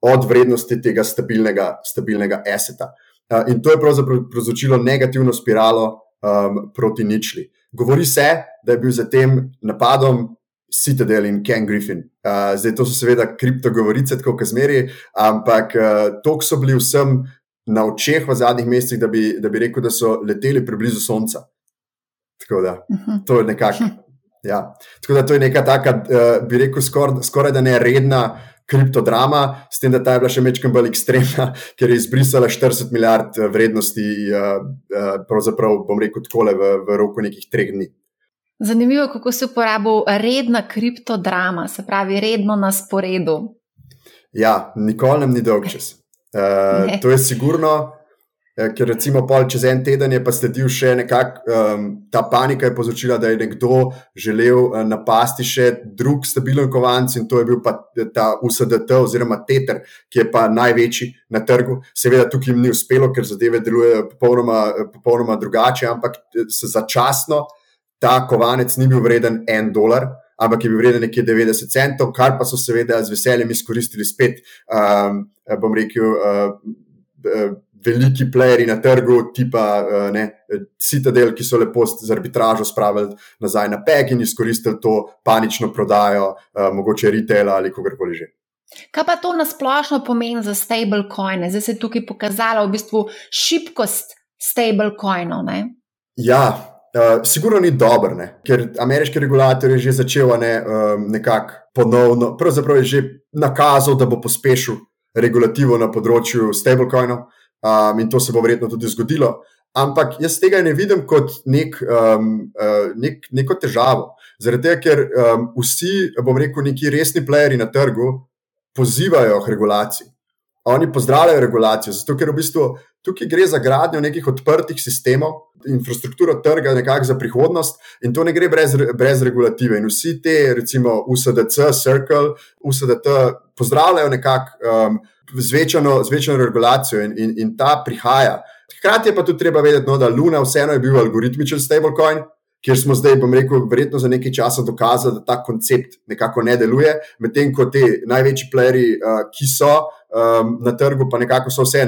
od vrednosti tega stabilnega, stabilnega aseta. Uh, in to je pravzaprav povzročilo negativno spiralo um, proti ničli. Govori se, da je bil za tem napadom Citadel in Ken Griffin. Uh, zdaj, to so seveda kriptogovorice, tako kot zmeri, ampak uh, to so bili vsem na očeh v zadnjih mesecih, da, da bi rekel, da so leteli preblizu Sonca. Tako da, mhm. to je nekako. Ja. Tako da to je neka taka, uh, bi rekel, skoraj skor da ne redna kriptodrama, s tem, da ta je bila še mečkam bolj ekstremna, ker je izbrisala 40 milijard eh, vrednosti, uh, uh, pravzaprav bom rekel, takole v, v roku nekih treh dni. Zanimivo je, kako se uporablja redna kriptodrama, se pravi, redno na sporedu. Ja, nikoli nam ni dolg čas. Uh, to je sigurno. Eh, ker recimo pol čez en teden je pa sledil še nekako um, ta panika, je povzročila, da je nekdo želel uh, napasti še drug stabilen kovanc in to je bil pa ta USDT oziroma Tether, ki je pa največji na trgu. Seveda tukaj jim ni uspelo, ker zadeve delujejo popolnoma, popolnoma drugače, ampak se začasno ta kovanec ni bil vreden en dolar. ampak je bil vreden nekje 90 centov, kar pa so seveda z veseljem izkoristili spet, um, bom rekel, uh, veliki plejeri na trgu, tipa uh, ne, Citadel, ki so lepo z arbitražo spravili nazaj na PEG in izkoristili to panično prodajo, uh, mogoče retail ali kogarkoli že. Kaj pa to nasplošno pomeni za stablecoine? Zdaj se je tukaj pokazala v bistvu šibkost stablecoinov. Ja, uh, sigurno ni dobro, ne? ker ameriški regulator je že začel ne, um, nekako ponovno, pravzaprav je že nakazal, da bo pospešil regulativo na področju stablecoinov um, in to se bo verjetno tudi zgodilo. Ampak jaz tega ne vidim kot nek, um, uh, nek, neko težavo. Zaradi tega, ker um, vsi, bom rekel, neki resni plejeri na trgu pozivajo k regulaciji. Oni pozdravljajo regulacijo, zato ker v bistvu tukaj gre za gradnjo nekih odprtih sistemov, infrastrukturo trga, nekako za prihodnost, in to ne gre brez, brez regulative. In vsi te, recimo, USDC, Circle, USDT, pozdravljajo nekako um, zvečano, zvečano regulacijo in, in, in ta prihaja. Hkrati je pa tudi treba vedeti, no, da Luna vseeno je bil algoritmičen stablecoin kjer smo zdaj, bom rekel, verjetno za nekaj časa dokazali, da ta koncept nekako ne deluje, medtem ko ti največji playeri, uh, ki so um, na trgu, pa nekako so vse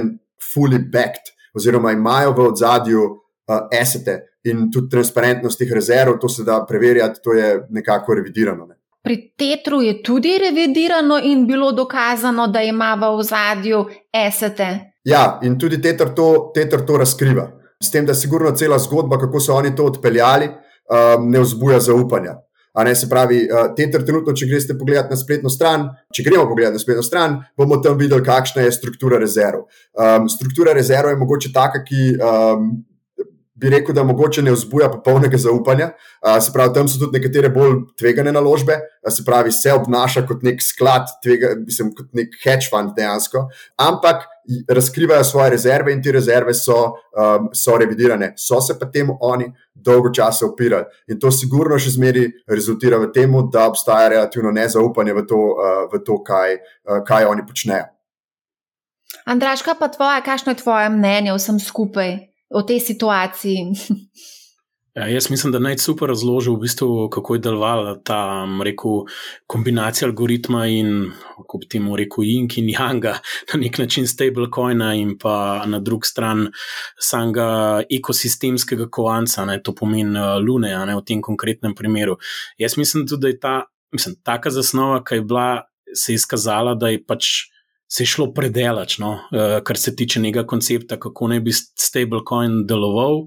fully backed, oziroma imajo v ozadju uh, asete in tudi transparentnost teh rezerv, to se da preverjati, to je nekako revidirano. Ne. Pri Tetru je tudi revidirano in bilo dokazano, da ima v ozadju asete. Ja, in tudi Tetr to, tetr to razkriva s tem, da je sigurno cela zgodba, kako so oni to odpeljali, um, ne vzbuja zaupanja. Ne, se pravi, te trenutno, če greste pogledat na spletno stran, če gremo pogledat na spletno stran, bomo tam videli, kakšna je struktura rezerv. Um, struktura rezerv je mogoče taka, ki um, bi rekel, da mogoče ne vzbuja popolnega zaupanja. Uh, se pravi, tam so tudi nekatere bolj tvegane naložbe, uh, se pravi, se obnaša kot nek sklad, tvega, mislim, kot nek hedge fund dejansko. Ampak razkrivajo svoje rezerve in te rezerve so, um, so revidirane. So se pa temu oni dolgo časa upirali. In to sigurno še zmeri rezultira v tem, da obstaja relativno nezaupanje v to, uh, v to kaj, uh, kaj oni počnejo. Andraš, kaj pa tvoje, kakšno je tvoje mnenje vsem skupaj o tej situaciji? Ja, jaz mislim, da naj super razložil, v bistvu, kako je delovala ta rekel, kombinacija algoritma in, kako bi temu rekel, Ink in Yanga, na nek način stablecoina in pa na drugi strani samega ekosistemskega kovanca, ne, to pomeni uh, Lune, ne, v tem konkretnem primeru. Jaz mislim tudi, da je ta, mislim, taka zasnova, ki je bila, se je izkazala, da je pač. Se je šlo predelačno, uh, kar se tiče njega koncepta, kako naj bi stablecoin deloval.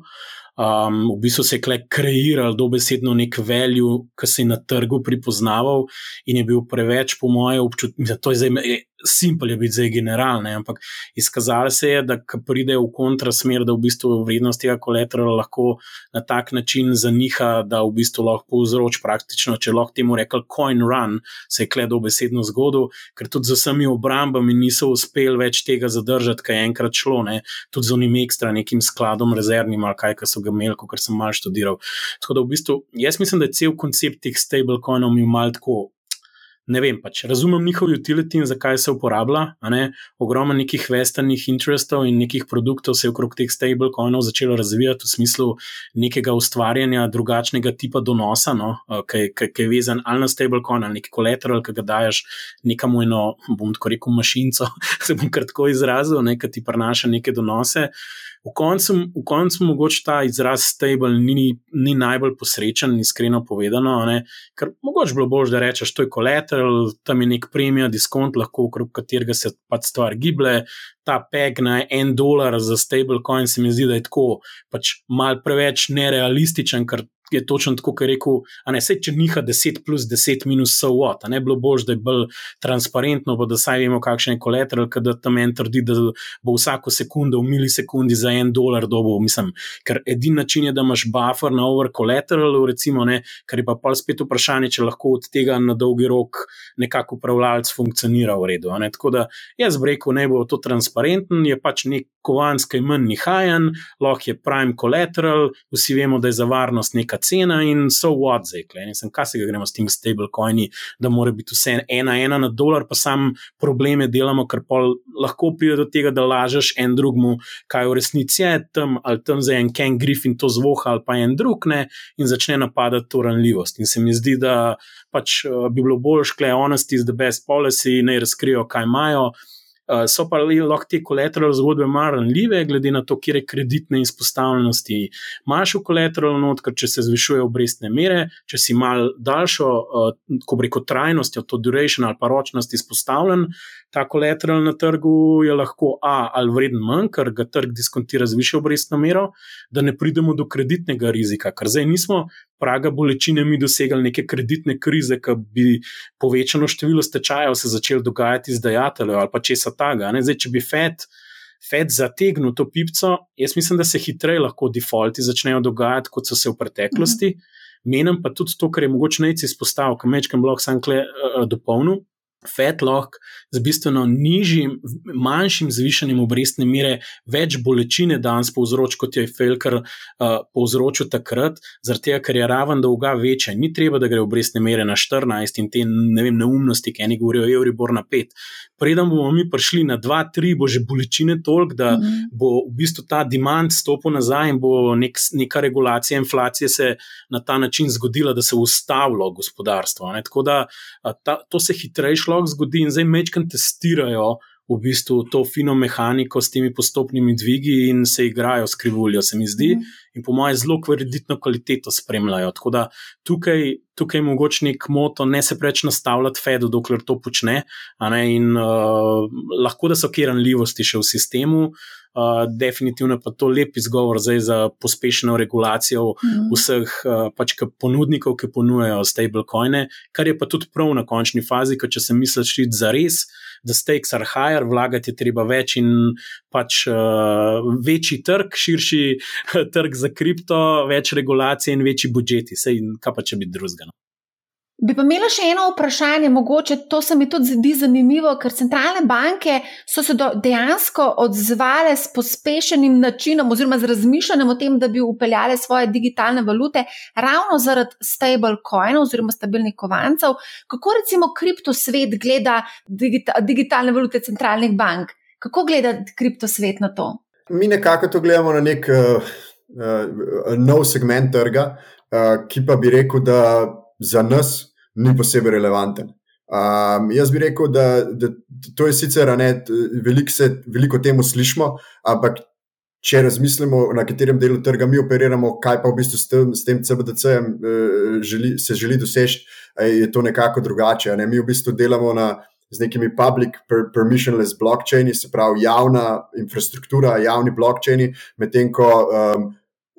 Um, v bistvu se je kle kreiral dobesedno nek value, ki se je na trgu pripoznaval in je bil preveč, po mojem občutku, da to je zdaj simpel je biti zdaj generalne, ampak izkazalo se je, da pride v kontrasmer, da v bistvu vrednost tega kolaterala lahko na tak način zaniha, da v bistvu lahko povzroči praktično, če lahko temu rekel, coin run, se je kledo besedno zgodil, ker tudi z vsemi obrambami niso uspeli več tega zadržati, kaj je enkrat šlo, ne? tudi z unim ekstra nekim skladom rezervnim ali kaj, kar so ga imeli, kar sem mal študiral. Tako da v bistvu jaz mislim, da je cel koncept teh stablecoinov mi mal tako ne vem, pač razumem njihov utility in zakaj se uporablja. Ogromno nekih vestanih interestov in nekih produktov se je okrog teh stablecoinov začelo razvijati v smislu nekega ustvarjanja drugačnega tipa donosa, no? ki, je vezan ali na stablecoin ali neki kolateral, ki ga daš nekamu eno, bom tako rekel, mašinco, se bom kratko izrazil, ne, ki ti prinaša neke donose. V koncu, v koncu mogoče ta izraz stable ni, ni najbolj posrečen, iskreno povedano, ne? ker mogoče bilo bolj, da rečeš, to je kolateral, tam je nek premija, diskont, lahko okrog katerega se pač stvar giblje. Ta peg na en dolar za stablecoin se mi zdi, da je tako pač mal preveč nerealističen, ker je točno tako, kot je rekel, ne se, če niha 10 plus 10 minus so what, ne bilo bož, da je bolj transparentno, pa da saj vemo, kakšen je kolateral, da tam en trdi, da bo vsako sekundo v milisekundi za en dolar dobo, mislim, ker edini način je, da imaš buffer na over kolateral, recimo, ne, kar je pa pa spet vprašanje, če lahko od tega na dolgi rok nekako upravljalec funkcionira v redu. Tako da jaz bi rekel, ne bo to transparenten, je pač nek kovanski manj nihajen, lahko je prime collateral, vsi vemo, da je za varnost neka cena in so what zdaj, ne vem, kaj se ga gremo s tem stablecoini, da mora biti vse ena, ena na dolar, pa sam probleme delamo, ker pa lahko pride do tega, da lažeš en drugmu, kaj v resnici je tam, ali tam za en Ken Griffin to zvoha, ali pa en drug ne, in začne napadati to ranljivost. In se mi zdi, da pač uh, bi bilo bolj škle, honesty is the best policy, naj razkrijo, kaj imajo. Uh, so pa lahko te kolateral zgodbe malo ranljive, glede na to, kje je kreditne izpostavljenosti. Imáš v kolateral not, ker če se zvišuje obrestne mere, če si mal daljšo, uh, ko reko trajnostjo, to duration ali pa ročnost izpostavljen, ta kolateral na trgu je lahko A ali vreden manj, ker ga trg diskontira z višjo obrestno mero, da ne pridemo do kreditnega rizika, ker zdaj nismo praga bolečine mi dosegali neke kreditne krize, ki bi povečano število stečajev se začel dogajati z dajateljem ali pa česa taga. Zdaj, če bi FED, FED zategnil to pipco, jaz mislim, da se hitreje lahko defaulti začnejo dogajati, kot so se v preteklosti. Mhm. Menim pa tudi to, kar je mogoče najci izpostavil, kam večkrat blok sam kle uh, dopolnil. FED lahko z bistveno nižjim, manjšim zvišanjem obrestne mere več bolečine danes povzroči, kot je Felker uh, povzročil takrat, zaradi tega, ker je raven dolga večja. Ni treba, da gre obrestne mere na 14 in te ne vem, neumnosti, ki eni govorijo, Euribor na 5. Preden bomo mi prišli na 2-3, bo že bolečine toliko, da mm -hmm. bo v bistvu ta demand stopil nazaj in bo nek, neka regulacija inflacije se na ta način zgodila, da se je ustavilo gospodarstvo. Ne? Tako da ta, to se hitreje šlo lahko zgodi, in zdaj mečkam testirajo v bistvu to fino mehaniko s temi postopnimi dvigi in se igrajo s krivuljo, se mi zdi, mm. In po mojem zelo kreditno kvaliteto spremljajo. Tako da tukaj, tukaj je mogoče nek moto, ne se preveč nastavljati Fedu, dokler to počne, in uh, lahko da so kjer ranljivosti še v sistemu. Uh, definitivno pa to lep izgovor za pospešeno regulacijo mm. vseh uh, pač ponudnikov, ki ponujajo stablecoine, kar je pa tudi prav na končni fazi, ker če se misliš, da za res, da stakes are higher, vlagati je treba več in pač uh, večji trg, širši trg za kripto, več regulacije in večji budžeti, sej kaj pa če bi drugega. No? Bi pa imela še eno vprašanje, mogoče to se mi tudi zdi zanimivo, ker centralne banke so se dejansko odzvale s pospešenim načinom oziroma z razmišljanjem o tem, da bi upeljale svoje digitalne valute ravno zaradi stablecoinov oziroma stabilnih kovancev. Kako recimo kriptosvet gleda digita digitalne valute centralnih bank? Kako gleda kriptosvet na to? Mi nekako to gledamo na nek uh, uh, nov segment trga, uh, ki pa bi rekel, da za nas ni posebej relevanten. Um, jaz bi rekel, da, da to je sicer ne, veliko, se, veliko temu slišimo, ampak če razmislimo, na katerem delu trga mi operiramo, kaj pa v bistvu s tem, s tem CBDC-jem uh, želi, se želi doseči, je to nekako drugače. Ne? Mi v bistvu delamo na, z nekimi public per, permissionless blockchaini, se pravi javna infrastruktura, javni blockchaini, medtem ko. Um,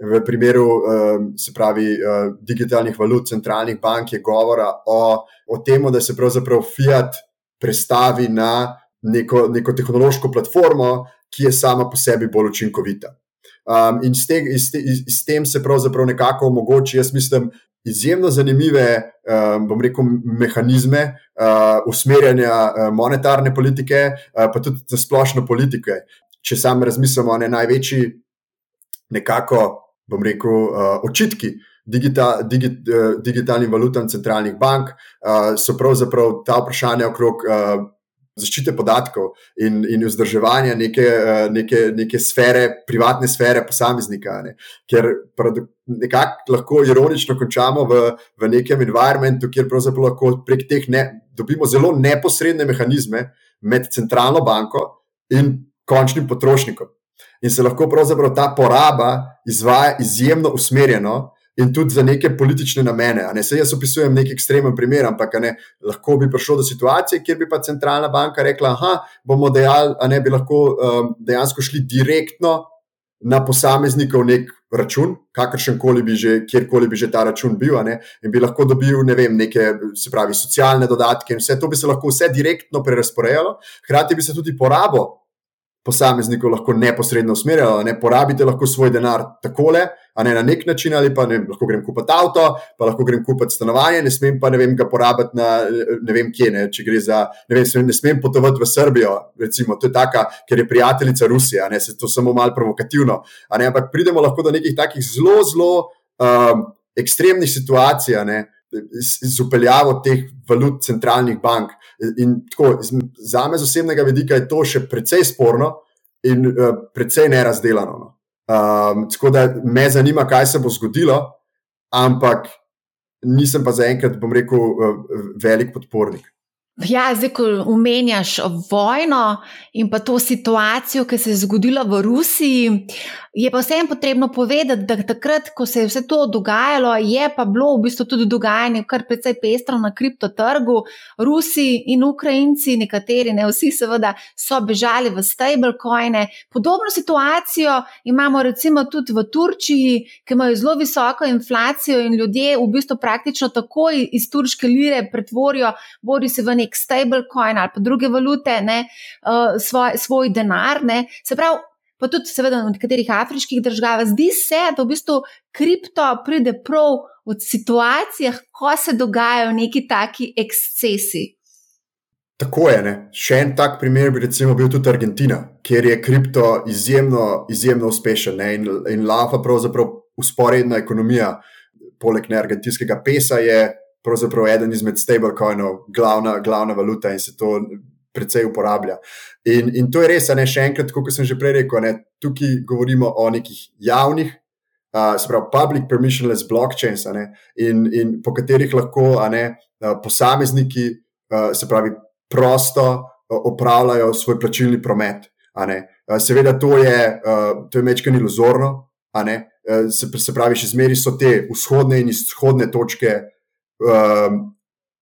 V primeru, ehm, se pravi, eh, digitalnih valut, centralnih bank je govora o, o tem, da se pravzaprav Fiat prestavi na neko, neko tehnološko platformo, ki je sama po sebi bolj učinkovita. Um, in s, te, s, te, s tem se pravzaprav nekako omogoči, jaz mislim, izjemno zanimive, um, bom rekel, mehanizme uh, usmerjanja uh, monetarne politike, uh, pa tudi splošno politike. Če sam razmislimo, ne največji. Nekako bom rekel, uh, očitki digita, digi, uh, digitalnim valutam centralnih bank, uh, so pravzaprav ta vprašanja okrog uh, zaščite podatkov in, in vzdrževanja neke, uh, neke, neke sfere, privatne sfere posameznika. Ne? Ker nekako lahko ironično končamo v, v nekem environmentu, kjer pravzaprav lahko prek teh ne, dobimo zelo neposredne mehanizme med centralno banko in končnim potrošnikom in se lahko pravzaprav ta poraba izvaja izjemno usmerjeno in tudi za neke politične namene. Ne? Se jaz opisujem nek ekstremen primer, ampak ne, lahko bi prišlo do situacije, kjer bi pa centralna banka rekla: da bomo dejali, da bi lahko um, dejansko šli direktno na posameznikov nek. Račun, kakršen koli bi že, kjerkoli bi že ta račun bil, ne, in bi lahko dobil ne vem, neke, se pravi, socialne dodatke, in vse to bi se lahko vse direktno prerasporejalo, hkrati bi se tudi porabo posameznikov lahko neposredno usmerjalo. Ne porabite lahko svoj denar takole, a ne na nek način, ali pa ne, lahko grem kupiti avto, pa lahko grem kupiti stanovanje, ne smem pa ne vem, ga porabiti na ne vem kje. Ne, če gre za, ne vem, smem, ne smem potovati v Srbijo, recimo, to je taka, ker je prijateljica Rusije, ne se to samo malo provokativno. Ne, ampak pridemo lahko do nekih takih zelo, zelo. Um, ekstremnih situacijah, ne, z upeljavo teh valut centralnih bank. In tako, za me z osebnega vidika je to še precej sporno in uh, precej nerazdelano. No. Um, tako da me zanima, kaj se bo zgodilo, ampak nisem pa zaenkrat, bom rekel, uh, velik podpornik. Ja, zdaj, ko omenjaš vojno in pa to situacijo, ki se je zgodila v Rusiji, je pa vseeno potrebno povedati, da takrat, ko se je vse to dogajalo, je pa bilo v bistvu tudi dogajanje kar precej pestro na kriptotrgu. Rusi in Ukrajinci, nekateri, ne vsi, seveda, so bežali v stablecoine. Podobno situacijo imamo recimo tudi v Turčiji, ki imajo zelo visoko inflacijo in ljudje v bistvu praktično takoj iz turške lire pretvorijo, bodi se v nekaj nek stablecoin ali pa druge valute, ne, uh, svoj, svoj denar. Ne. Se pravi, pa tudi, seveda, v nekaterih afriških državah, zdi se, da v bistvu kripto pride prav v situacijah, ko se dogajajo neki taki ekscesi. Tako je. Ne. Še en tak primer bi bil tudi Argentina, kjer je kripto izjemno, izjemno uspešen ne, in, in lava pravzaprav usporedna ekonomija. Poleg ne argentinskega pesa je pravzaprav eden izmed stablecoinov, glavna, glavna valuta in se to precej uporablja. In, in to je res, ne še enkrat, kot sem že prej rekel, ne, tukaj govorimo o nekih javnih, uh, se pravi, public permissionless blockchains, ne, in, in po katerih lahko ne, posamezniki, uh, se pravi, prosto opravljajo svoj plačilni promet. Seveda, to je, uh, je mečkani iluzorno. Se, se pravi, še zmeraj so te vzhodne in izhodne točke uh, um,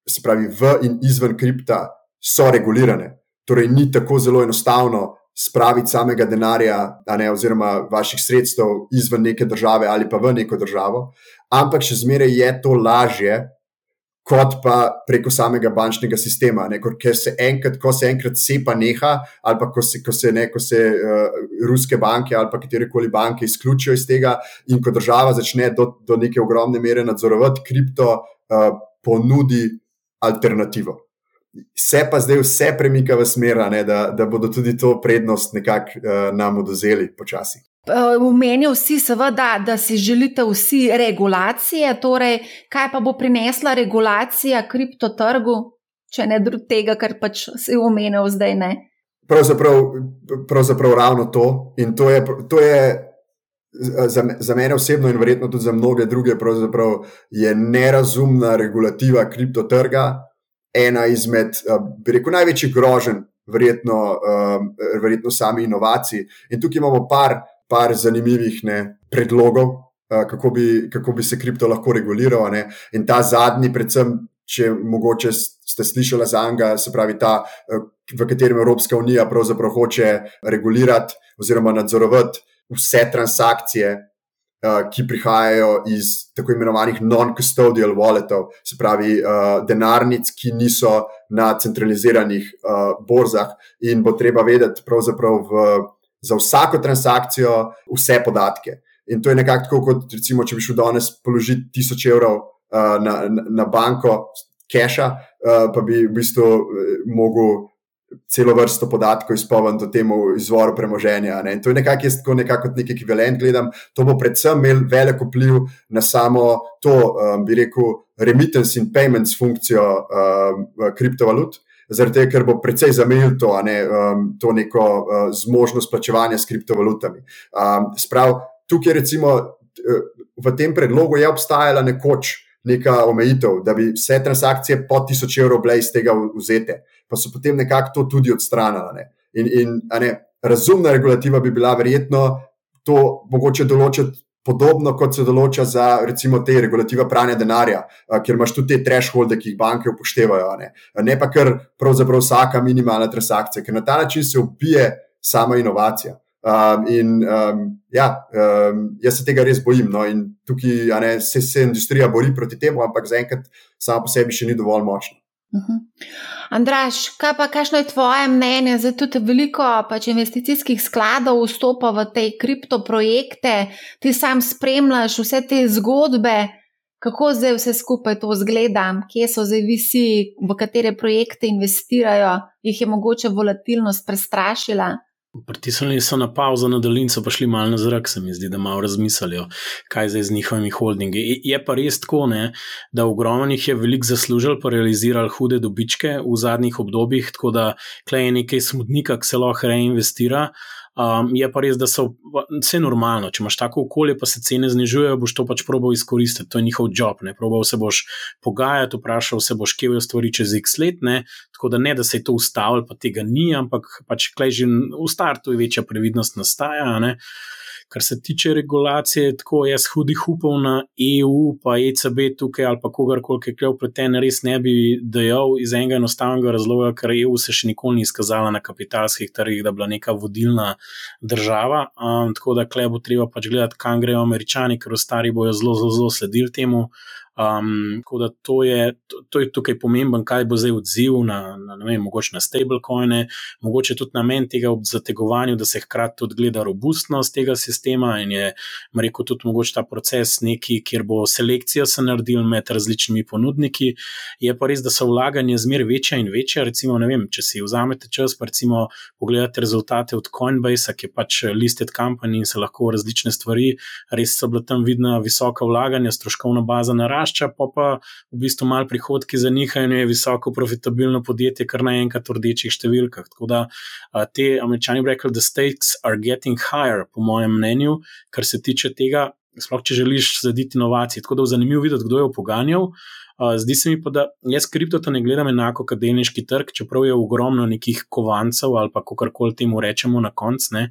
se pravi, v in izven kripta, so regulirane. Torej, ni tako zelo enostavno spraviti samega denarja, ne, oziroma vaših sredstev izven neke države ali pa v neko državo, ampak še zmeraj je to lažje. Kot pa preko samega bančnega sistema, ne, ker se enkrat, ko se enkrat sepa neha, ali pa ko se, ko se, ne, ko se uh, ruske banke ali katere koli banke izključijo iz tega, in ko država začne do, do neke ogromne mere nadzorovati kripto, uh, ponudi alternativo. Se pa zdaj vse premika v smer, da, da bodo tudi to prednost nekako uh, nam oduzeli počasi. Umenil si seveda, da si želite vsi regulacije, torej kaj pa bo prinesla regulacija kriptotrgu, če ne drug tega, kar pač si omenil zdaj ne. Pravzaprav, pravzaprav ravno to. In to je, to je za, za mene osebno in verjetno tudi za mnoge druge, je nerazumna regulativa kriptotrga ena izmed, eh, bi rekel, največjih groženj, verjetno, eh, verjetno sami inovaciji. In tukaj imamo par, par zanimivih ne, predlogov, eh, kako bi, kako bi se kripto lahko reguliral. Ne. In ta zadnji, predvsem. Če mogoče ste slišali za Anga, se pravi ta, v katerem Evropska unija pravzaprav hoče regulirati oziroma nadzorovati vse transakcije, uh, ki prihajajo iz tako imenovanih non-custodial walletov, se pravi uh, denarnic, ki niso na centraliziranih uh, borzah, in bo treba vedeti, pravzaprav v, za vsako transakcijo, vse podatke. In to je nekako tako, kot recimo, če bi šel danes položiti tisoč evrov uh, na, na banko, keša, uh, pa bi v bistvu mogel celo vrsto podatkov izpoven do temu izvoru premoženja. Ne? To je nekako, jaz tako nekako kot nek ekvivalent gledam. To bo predvsem imel velik vpliv na samo to, um, bi rekel, remittance in payments funkcijo um, kriptovalut. Zaradi tega, ker bo precej zamejil to, ne, um, to neko uh, zmožnost plačevanja s kriptovalutami. Um, sprav, tukaj, recimo, v tem predlogu je obstajala nekoč neka omejitev, da bi vse transakcije po 1000 evrov bile iz tega vzete pa so potem nekako to tudi odstranili. In, in ne, razumna regulativa bi bila verjetno to mogoče določiti. Podobno kot se določa za recimo te regulative pranja denarja, ker imaš tudi te thresholde, ki jih banke upoštevajo, ne, ne pa kar pravzaprav vsaka minimalna transakcija, ker na ta način se ubije sama inovacija. Um, in um, ja, um, jaz se tega res bojim. No, in tukaj ne, se, se industrija bori proti temu, ampak zaenkrat sama po sebi še ni dovolj močna. Uh mhm. -huh. Andraš, kaj pa, kakšno je tvoje mnenje? Zdaj tudi veliko pač investicijskih skladov vstopa v te kriptoprojekte, ti sam spremljaš vse te zgodbe, kako zdaj vse skupaj to zgleda, kje so zdaj visi, v katere projekte investirajo, jih je mogoče volatilnost prestrašila. Pritisnili so na pauzo na daljnico, pa šli malo na zrak, se mi zdi, da malo razmislijo, kaj zdaj z njihovimi holdingi. Je pa res tako, ne, da ogromnih je veliko zaslužil, pa realizirali hude dobičke v zadnjih obdobjih, tako da klej je nekaj smutnika, ki se lahko reinvestira. Um, je pa res, da so vse normalno. Če imaš tako okolje, pa se cene znižujejo, boš to pač probal izkoristiti. To je njihov job. Ne? Probal se boš pogajati, vprašal se boš, kje bojo stvari čez x let. Ne? Tako da ne, da se je to ustavilo, pa tega ni, ampak pač klej že v startu je večja previdnost nastaja. Ne? Kar se tiče regulacije, tako jaz hudih upov na EU, pa ECB tukaj ali pa kogarkoli, ki je vpleten, res ne bi dejal iz enega enostavnega razloga, ker EU se še nikoli ni izkazala na kapitalskih trgih, da bi bila neka vodilna država. Um, tako da klej bo treba pač gledati, kam grejo američani, ker ostari bojo zelo, zelo sledili temu. Um, tako da to je, to, to je tukaj pomemben, kaj bo zdaj odziv na, na, vem, na stablecoine, mogoče tudi namen tega zategovanja, da se hkrati tudi gleda robustnost tega sistema in je, rekel, tudi mogoče ta proces neki, kjer bo selekcija se naredila med različnimi ponudniki. Je pa res, da so vlaganje zmeraj večja in večja. Recimo, vem, če si vzamete čas, pa recimo pogledate rezultate od Coinbase, ki je pač listed company in se lahko različne stvari, res so bila tam vidna visoka vlaganja, stroškovna baza narašča narašča, pa pa v bistvu malo prihodki za njih in je visoko profitabilno podjetje, kar naenkrat v rdečih številkah. Tako da te američani bi rekli, da stakes are getting higher, po mojem mnenju, kar se tiče tega, sploh če želiš zaditi inovacije. Tako da je zanimivo videti, kdo je poganjal. Zdi se mi pa, da jaz kriptota ne gledam enako kot delniški trg, čeprav je ogromno nekih kovancev ali pa kako koli temu rečemo na koncu.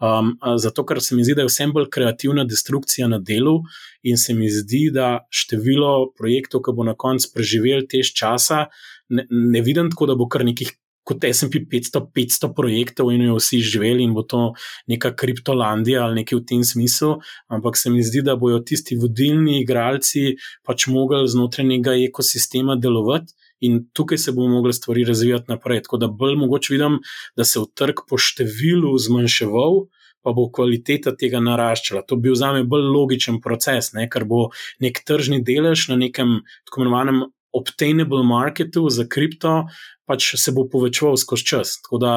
Um, zato, ker se mi zdi, da je vsem bolj kreativna destrukcija na delu in se mi zdi, da število projektov, ki bo na koncu preživel tež časa, ne, ne vidim tako, da bo kar nekih kot SP 500, 500 projektov in jo vsi živeli in bo to neka kriptolandija ali nekaj v tem smislu, ampak se mi zdi, da bojo tisti vodilni igralci pač mogli znotraj nekega ekosistema delovati. In tukaj se bomo mogli stvari razvijati naprej. Tako da bolj mogoče vidim, da se v trg po številu zmanjševal, pa bo kvaliteta tega naraščala. To bi bil za me bolj logičen proces, ne? ker bo nek tržni delež na nekem tako imenovanem obtainable marketu za kripto, pač se bo povečeval skozi čas. Tako da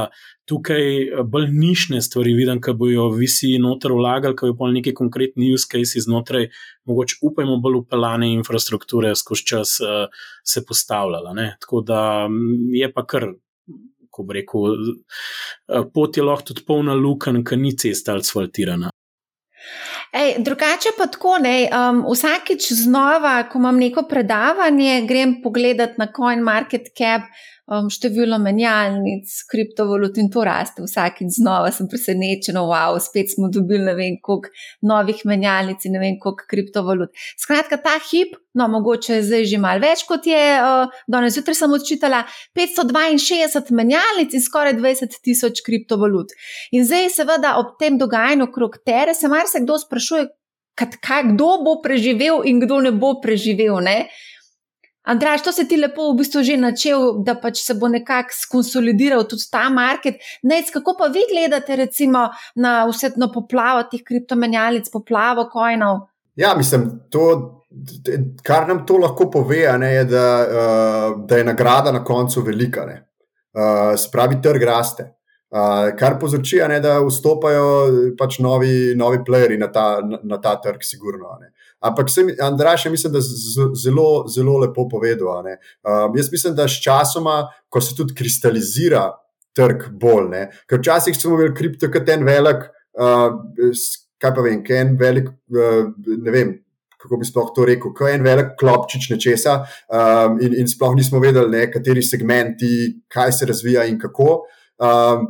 tukaj eh, bolj nišne stvari vidim, ki bojo visi noter vlagali, ki bojo pa neki konkretni use case znotraj, mogoče upajmo bolj upeljane infrastrukture skozi čas uh, se postavljala. Ne? Tako da mm, je pa kar. Ko bi rekel, eh, pot je lahko tudi polna luken, ki ni cesta asfaltirana. Ej, drugače pa tako, ne, um, vsakič znova, ko imam neko predavanje, grem pogledat na CoinMarketCap um, število menjalnic, kriptovalut in to raste vsakič znova. Sem presenečen, wow, spet smo dobili ne vem koliko novih menjalnic in ne vem koliko kriptovalut. Skratka, ta hip, no mogoče je zdaj že mal več kot je, uh, danes zjutraj sem odčitala 562 menjalnic in skoraj 20 tisoč kriptovalut. In zdaj seveda ob tem dogajanju okrog tere se marsikdo sprašuje, kaj, kdo bo preživel in kdo ne bo preživel. Ne? Andraš, to se ti lepo v bistvu že načel, da pač se bo nekako skonsolidiral tudi ta market. Nec, kako pa vi gledate recimo na vse to poplavo teh kriptomenjalic, poplavo kojnov? Ja, mislim, to, kar nam to lahko pove, ne, je, da, uh, da je nagrada na koncu velika. Uh, spravi, trg raste. Uh, kar povzroči, da vstopajo pač novi, novi playeri na ta, na, na ta trg, sigurno. Ne. Ampak sem, Andraš je, mislim, da zelo, zelo lepo povedal. Um, jaz mislim, da s časoma, ko se tudi kristalizira trg bolj, ne? ker včasih smo imeli kripto kot en velik, uh, kaj pa vem, en velik, uh, ne vem. Kako bi sploh to rekel, ko je en velik klopčič nečesa, um, in, in sploh nismo vedeli, ne, kateri segmenti, kaj se razvija in kako. Um,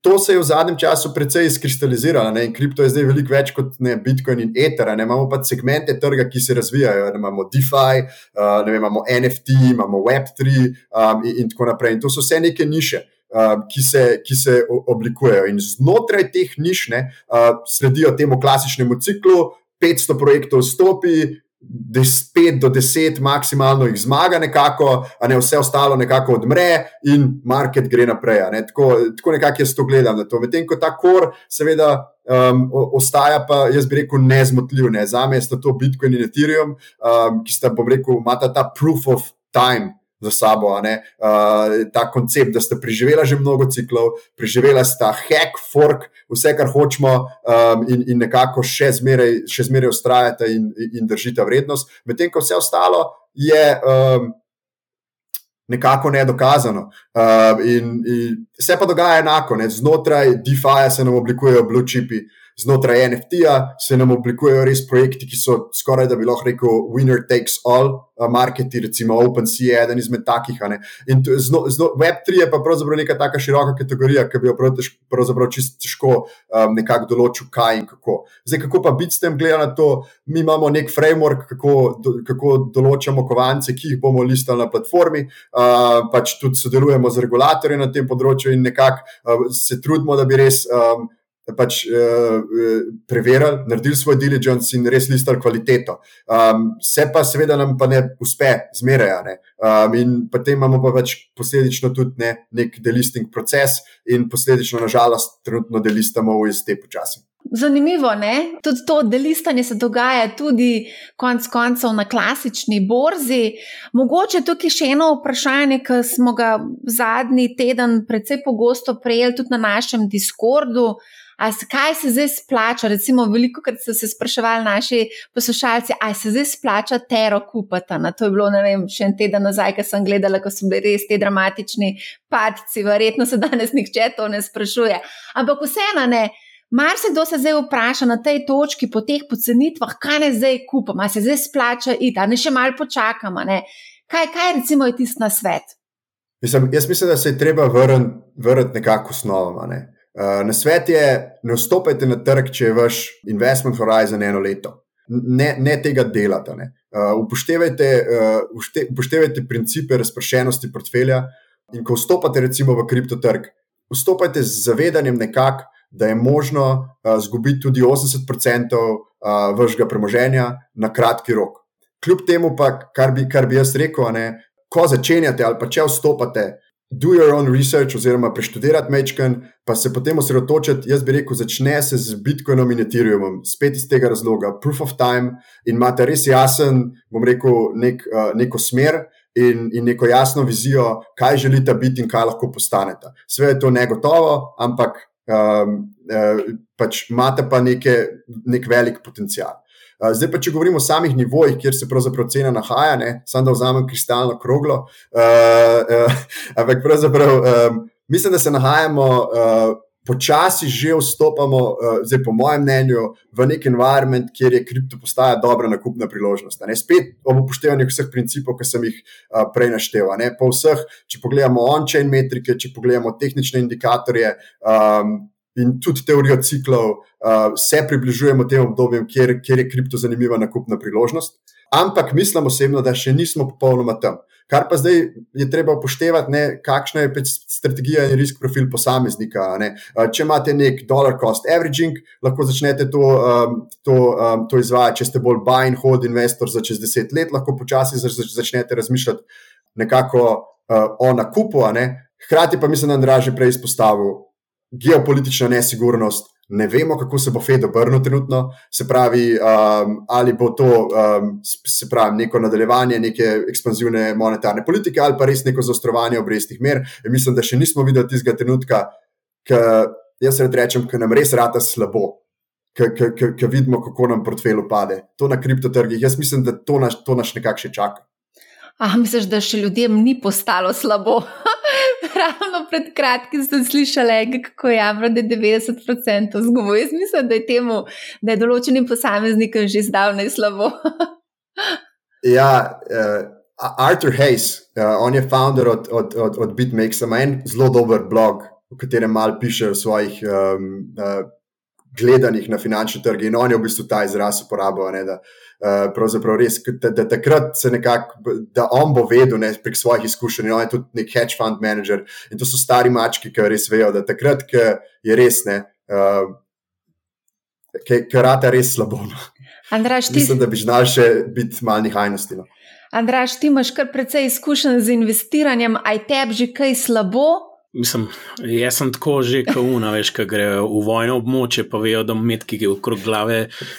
To se je v zadnjem času precej izkristaliziralo. Ne? Kripto je zdaj veliko več kot ne, Bitcoin in Ether. Ne? Imamo pa segmente trga, ki se razvijajo. Ne? Imamo DeFi, uh, ne vem, imamo NFT, imamo Web3 um, in, in tako naprej. In to so vse neke niše. Uh, ki, se, ki se oblikujejo, in znotraj teh niš ne, uh, sledijo temu klasičnemu ciklu, 500 projektov stopi, 5 do 10, maksimalno jih zmaga, nekako, a ne vse ostalo nekako odmre, in market gre naprej. Ne? Tako, tako nekako jaz to gledam na to. Medtem ko ta kor, seveda, um, ostaja pa, jaz bi rekel, nezmotljiv. Ne? Za me sta to Bitcoin in Ethereum, um, ki sta, bom rekel, imata ta proof of time. Za sabo. Uh, ta koncept, da ste preživela že mnogo ciklov, preživela sta hack, fork, vse, kar hočemo, um, in, in nekako še zmeraj, še zmeraj ustrajate in, in držite vrednost, medtem ko vse ostalo je. Um, Nekako nedokazano. Uh, in, in vse pa dogaja enako, ne? znotraj DeFi se nam oblikujejo blue chipi, uh, znotraj NFT-ja se nam oblikujejo res projekti, ki so skoraj da bi lahko rekel: winner takes all, marketi, recimo OpenSea je eden izmed takih. In zno, zno, Web3 je pa pravzaprav neka taka široka kategorija, ki bi jo pravzaprav čisto težko um, nekako določil, kaj in kako. Zdaj, kako pa biti s tem, gleda na to, mi imamo nek framework, kako, do, kako določamo kovance, ki jih bomo listali na platformi, uh, pač tudi sodelujemo z regulatorji na tem področju in nekako uh, se trudimo, da bi res. Um, pač, uh, preverili, naredili svoj diligence in res listali kvaliteto. Um, se pa seveda nam pa ne uspe, zmeraj. Ne? Um, in potem imamo pa pač posledično tudi ne, nek delisting proces, in posledično, nažalost, trenutno delistamo v IST počasi. Zanimivo je, tudi to delistanje se dogaja tudi konec koncev na klasični borzi. Mogoče tukaj še eno vprašanje, ki smo ga zadnji teden precej pogosto prejeli tudi na našem Discordu. A kaj se zdaj splača? Recimo, veliko krat so se spraševali naši poslušalci, ali se zdaj splača tero kupiti. Na to je bilo, ne vem, še en teden nazaj, ko sem gledala, ko so bili res ti dramatični padci. Verjetno se danes nihče to ne sprašuje. Ampak vseeno ne. Mar se kdo se zdaj vpraša na tej točki, po teh pocenitvah, kaj ne zdaj kupam, ali se zdaj splača iti, ali ne še malo počakamo. Kaj, kaj recimo je tisti na svet? Mislim, jaz mislim, da se je treba vrniti vrn nekako osnovama. Ne? Uh, na svet je, ne vstopajte na trg, če je vaš investment horizon eno leto. Ne, ne tega delate. Ne. Uh, upoštevajte, uh, upoštevajte principe razpršenosti portfelja in ko vstopate recimo v kriptotrg, vstopajte z zavedanjem nekako, da je možno uh, zgubiti tudi 80% uh, vašega premoženja na kratki rok. Kljub temu pa, kar bi, kar bi jaz rekel, ne, ko začenjate ali pa če vstopate, do your own research, oziroma preštudirati Mečken, pa se potem osredotočiti. Jaz bi rekel, začne se z Bitcoinom in Ethereumom, spet iz tega razloga, proof of time in imate res jasen, bom rekel, nek, uh, neko smer. In, in neko jasno vizijo, kaj želite biti in kaj lahko postanete. Sve je to negotovo, ampak um, uh, pač imate pa neke, nek velik potencial. Zdaj pa, če govorimo o samih nivojih, kjer se pravzaprav cena nahaja, ne, samo da vzamem kristalno kroglo. Uh, uh, ampak pravzaprav um, mislim, da se nahajamo. Uh, Počasi že vstopamo, zdaj po mojem mnenju, v nek environment, kjer je kripto postaja dobra nakupna priložnost. Ne? Spet ob upoštevanju vseh principov, ki sem jih prej našteval. Po vseh, če pogledamo on-chain metrike, če pogledamo tehnične indikatorje, um, in tudi teorijo ciklov, uh, se približujemo tem obdobjem, kjer, kjer je kripto zanimiva nakupna priložnost. Ampak mislim osebno, da še nismo popolnoma tam. Kar pa zdaj je treba upoštevati, ne, kakšna je strategija in risk profil posameznika. Ne. Če imate nek dollar cost averaging, lahko začnete to, um, to, um, to izvajati. Če ste bolj buy and hold investor za čez deset let, lahko počasi začnete razmišljati nekako uh, o nakupu. Hkrati pa mislim, da je Andraž prej izpostavil, geopolitična nesigurnost, ne vemo, kako se bo Fed obrnil trenutno, se pravi, um, ali bo to um, se pravi, neko nadaljevanje neke ekspanzivne monetarne politike ali pa res neko zaostrovanje obrestnih mer. In mislim, da še nismo videli tistega trenutka, ki jaz rečem, ki nam res rata slabo. Ki vidimo, kako nam portfelj upade, to na kriptotrgih. Jaz mislim, da to nas, to nas nekako še čaka. Ah, misliš, da še ljudem ni postalo slabo? Ravno pred kratkim sem slišala, kako je Amro, da je 90% zgubo. Jaz mislim, da je temu, da je določenim posameznikom že zdavnaj slabo. ja, uh, Arthur Hayes, uh, on je founder od, od, od, od BitMakes, ima en zelo dober blog, v katerem mal piše o svojih um, uh, gledanjih na finančne trge in on je v bistvu ta izraz uporabil. Da, Uh, pravzaprav res, da, da takrat se nekako, da on bo vedel ne, prek svojih izkušenj, in on je tudi nek hedge fund manager. In to so stari mački, ki res vejo, da takrat, ki je res ne, uh, ki rata res slabo. No. Andraž, ti... Mislim, da bi znal še biti malih hajnosti. No. Andraž, ti imaš kar precej izkušenj z investiranjem, aj tebi že kaj slabo, Mislim, jaz sem tako že kauna, veš, ki grejo v vojno območje, pa vejo, da metki je okrog glave,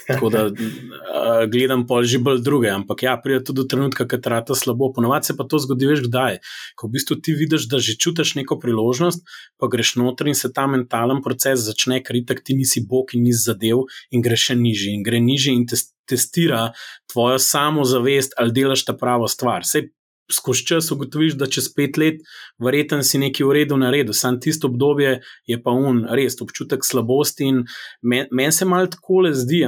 tako da uh, gledam pol že bolj druge. Ampak ja, pride tudi do trenutka, ki trata slabo. Ponovadi se pa to zgodi, veš, kdaj. Ko v bistvu ti vidiš, da že čutiš neko priložnost, pa greš noter in se ta mentalen proces začne, ker itak ti nisi bog in nisi zadev in greš še nižji in gre nižji in te testira tvojo samozavest, ali delaš ta pravo stvar. Sej skozi čas ugotoviš, da čez pet let, verjetno si nekaj v redu naredil, samo tisto obdobje je pa un, res občutek slabosti. In meni men se malo tako le zdi.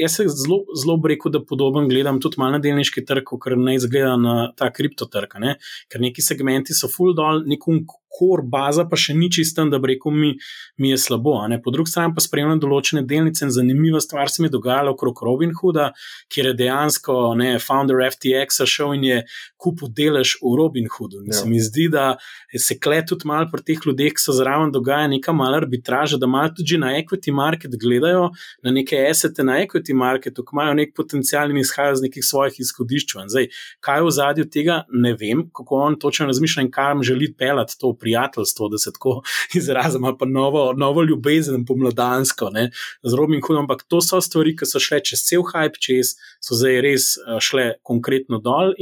Jaz se zelo, zelo rekel, da podoben gledam tudi malo na delniški trg, ker ne izgleda na ta kriptotrg. Ne? Ker neki segmenti so full dol, nekom kor baza pa še ni čisten, da bi rekel, mi, mi je slabo. Po drugi strani pa spremljam določene delnice in zanimiva stvar se mi je dogajala okrog Robin Hooda, kjer je dejansko ne, founder FTX šel in je kupil delež v Robin Hoodu. Ja. Se mi zdi, da se kle tudi malo pri teh ljudeh, ki so zraven dogaja neka mala arbitraža, da malo tudi na equity market gledajo, na neke esete na equity marketu, ki imajo nek potencial in izhajajo iz nekih svojih izhodišč. Zdaj, kaj je v zadju tega, ne vem, kako on točno razmišlja in kam želi pelati to prijateljstvo, da se tako izrazim, pa novo, novo ljubezen, pomladansko, ne, z Robin Hoodom. Ampak to so stvari, ki so šle čez cel hype, čez so zdaj res eh, šle konkretno dol.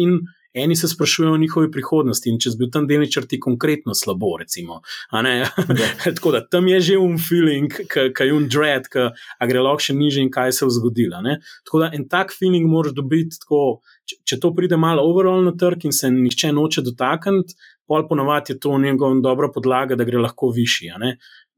Eni se sprašujejo o njihovi prihodnosti in če bi bil tam delničar ti konkretno slabo, recimo. Ja. tako da tam je že un feeling, ki je un dread, ki gre lahko še niže in kaj se je zgodilo. Tako da en tak feeling moraš dobiti, tako, če, če to pride malo overall na trg in se nihče noče dotakniti, pol ponovadi je to njegov dobra podlaga, da gre lahko višji.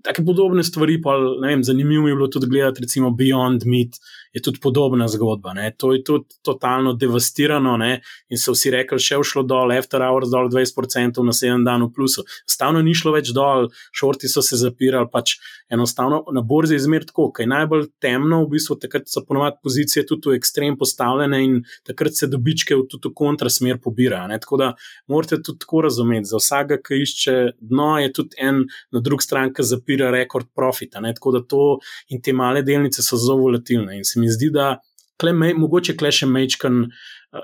Take podobne stvari, pa vem, zanimivo je bilo tudi gledati, recimo Beyond Meat, je tudi podobna zgodba. Ne? To je tudi totalno devastirano ne? in so vsi rekli, še šlo dol, after hours dol 20% na 7 dan v plusu. Stavno ni šlo več dol, šorti so se zapirali, pač enostavno na borzi je izmer tako, kaj najbolj temno, v bistvu takrat so ponovadi pozicije tudi v ekstrem postavljene in takrat se dobičke v tudi v kontrasmer pobirajo. Tako da morate tudi tako razumeti, za vsakega, ki išče dno, je tudi en na drugi strani, ki zapira rekord profita. Ne? Tako da to in te male delnice so zelo volatilne in se mi zdi, da kle, mogoče kleše mečkan.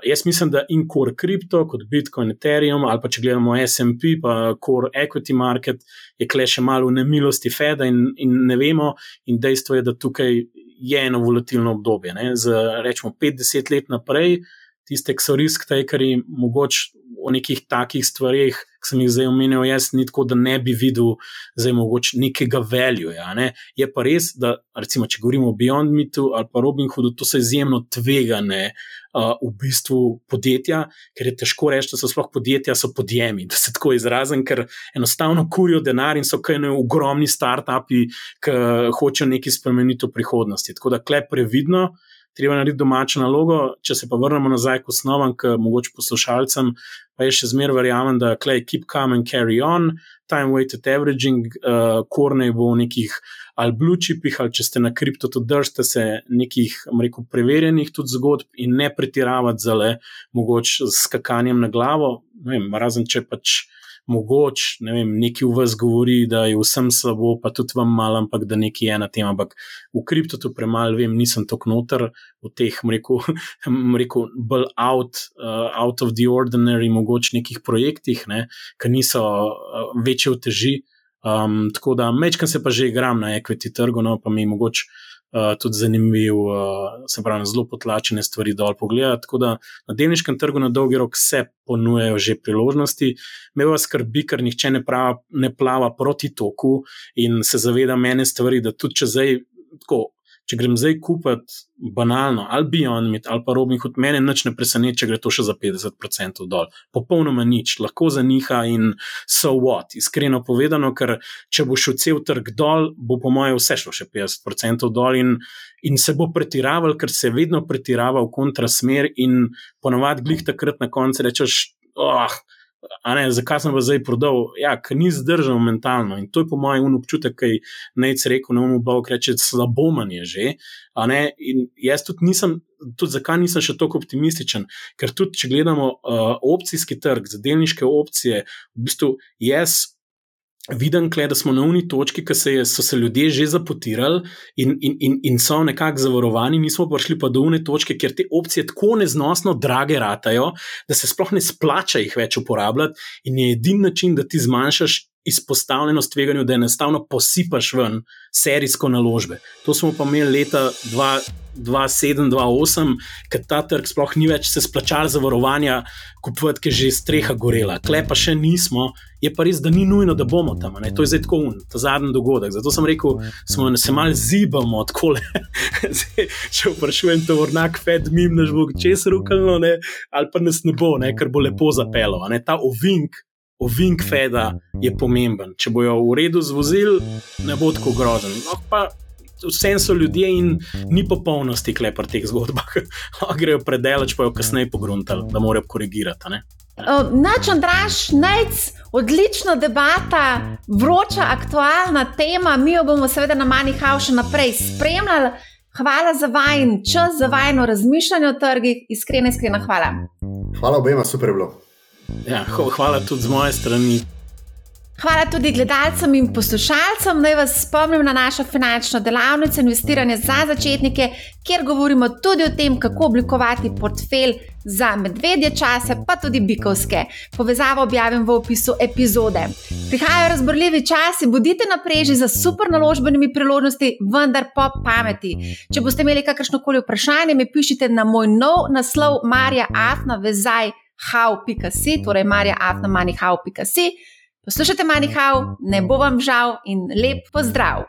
Jaz mislim, da in core kripto, kot Bitcoin, Ethereum, ali pa če gledamo SP, pa core equity market, je kleše malo v nemilosti Feda in, in ne vemo. In dejstvo je, da tukaj je eno volatilno obdobje. Ne? Z rečemo 50 let naprej, tiste, ki so risk takeri, mogoče o nekih takih stvarih, ki sem jih zdaj omenil, jaz ni tako, da ne bi videl zdaj mogoče nekega velju. Ja, ne? Je pa res, da recimo, če govorimo o Beyond Meatu ali pa Robin Hoodu, to so izjemno tvegane. Uh, v bistvu podjetja, ker je težko reči, da so sploh podjetja, so podjemi, da se tako izrazim, ker enostavno kurijo denar in so kaj ne ogromni start-upi, ki hočejo nekaj spremeniti v prihodnosti. Tako da klep previdno, treba narediti domačo nalogo. Če se pa vrnemo nazaj k osnovam, k mogoče poslušalcem, pa je še zmeraj verjamem, da klej keep calm and carry on, time weighted averaging, uh, korne bo v nekih ali blue chipih, ali če ste na kripto, tudi držite se nekih, rekel, preverjenih tudi zgodb in ne pretiravati zale, mogoče s skakanjem na glavo, vem, razen če pač mogoče, ne vem, neki v vas govori, da je vsem slabo, pa tudi vam malo, ampak da nekaj je na tem. Ampak v kriptotu premalo vem, nisem tako noter v teh, rekel, rekel, bolj out, uh, out of the ordinary, mogoče nekih projektih, ne, ki niso uh, večje v teži. Um, tako da mečkam se pa že igram na equity trgu, no pa mi mogoče. Uh, tudi zanimiv, uh, se pravi, zelo potlačene stvari dol pogledati. Tako da na delniškem trgu na dolgi rok se ponujajo že priložnosti. Me pa skrbi, ker nihče ne, prava, ne plava proti toku in se zaveda mene stvari, da tudi če zdaj tako če grem zdaj kupiti banalno, ali Meat, ali pa Robin Hood, mene nič ne preseneča, če gre to še za 50% dol. Popolnoma nič, lahko za njiha in so what. Iskreno povedano, ker če bo šel cel trg dol, bo po mojem vse šlo še 50% dol in, in se bo pretiraval, ker se vedno pretirava v kontrasmer in ponovadi glih takrat na koncu rečeš, oh, Ne, zakaj sem pa zdaj prodal? Ja, ker ni zdržal mentalno in to je po mojem občutek, kaj nec rekel, ne bomo bog reči, slabo manj je že. In jaz tudi nisem, tudi zakaj nisem še tako optimističen, ker tudi če gledamo uh, opcijski trg, za delniške opcije, v bistvu jaz vidim, kle, da smo na uni točki, ki se je, so se ljudje že zapotirali in, in, in, in so nekako zavarovani, mi smo prišli pa do uni točke, kjer te opcije tako neznosno drage ratajo, da se sploh ne splača jih več uporabljati in je edini način, da ti zmanjšaš izpostavljenost tveganju, da enostavno posipaš ven serijsko naložbe. To smo pa imeli leta 2007-2008, ker ta trg sploh ni več se splačal zavarovanja, kupovati, ker je že streha gorela. Klej pa še nismo, je pa res, da ni nujno, da bomo tam. Ne? To je zdaj tako un, ta zadnji dogodek. Zato sem rekel, smo se mal zibamo od kole. Če vprašujem, to vrnak, fed, mim, naš bo čez rukalno, ali pa nas ne bo, ne? ker bo lepo zapelo. Ta ovink ovink Feda je pomemben. Če bojo v redu zvozili, ne bo tako grozen. No, pa vsem so ljudje in ni popolnosti klepar teh zgodbah. Grejo predelač, pa jo kasneje pogruntali, da morajo korigirati. Ne? Nač, Andraš, nec, odlična debata, vroča, aktualna tema. Mi jo bomo seveda na Manihau še naprej spremljali. Hvala za vajen čas, za vajeno razmišljanje o trgih. Iskrena, iskrena hvala. Hvala obema, super bilo. Ja, hvala tudi z moje strani. Hvala tudi gledalcem in poslušalcem. Naj vas spomnim na našo finančno delavnico Investiranje za začetnike, kjer govorimo tudi o tem, kako oblikovati portfelj za medvedje čase, pa tudi bikovske. Povezavo objavim v opisu epizode. Prihajajo razborljivi časi, bodite na preži za super naložbenimi priložnosti, vendar po pameti. Če boste imeli kakršno koli vprašanje, mi pišite na moj nov naslov Marja Afna Vezaj how.si, torej marja Poslušajte manihau, ne bo vam žal in lep pozdrav!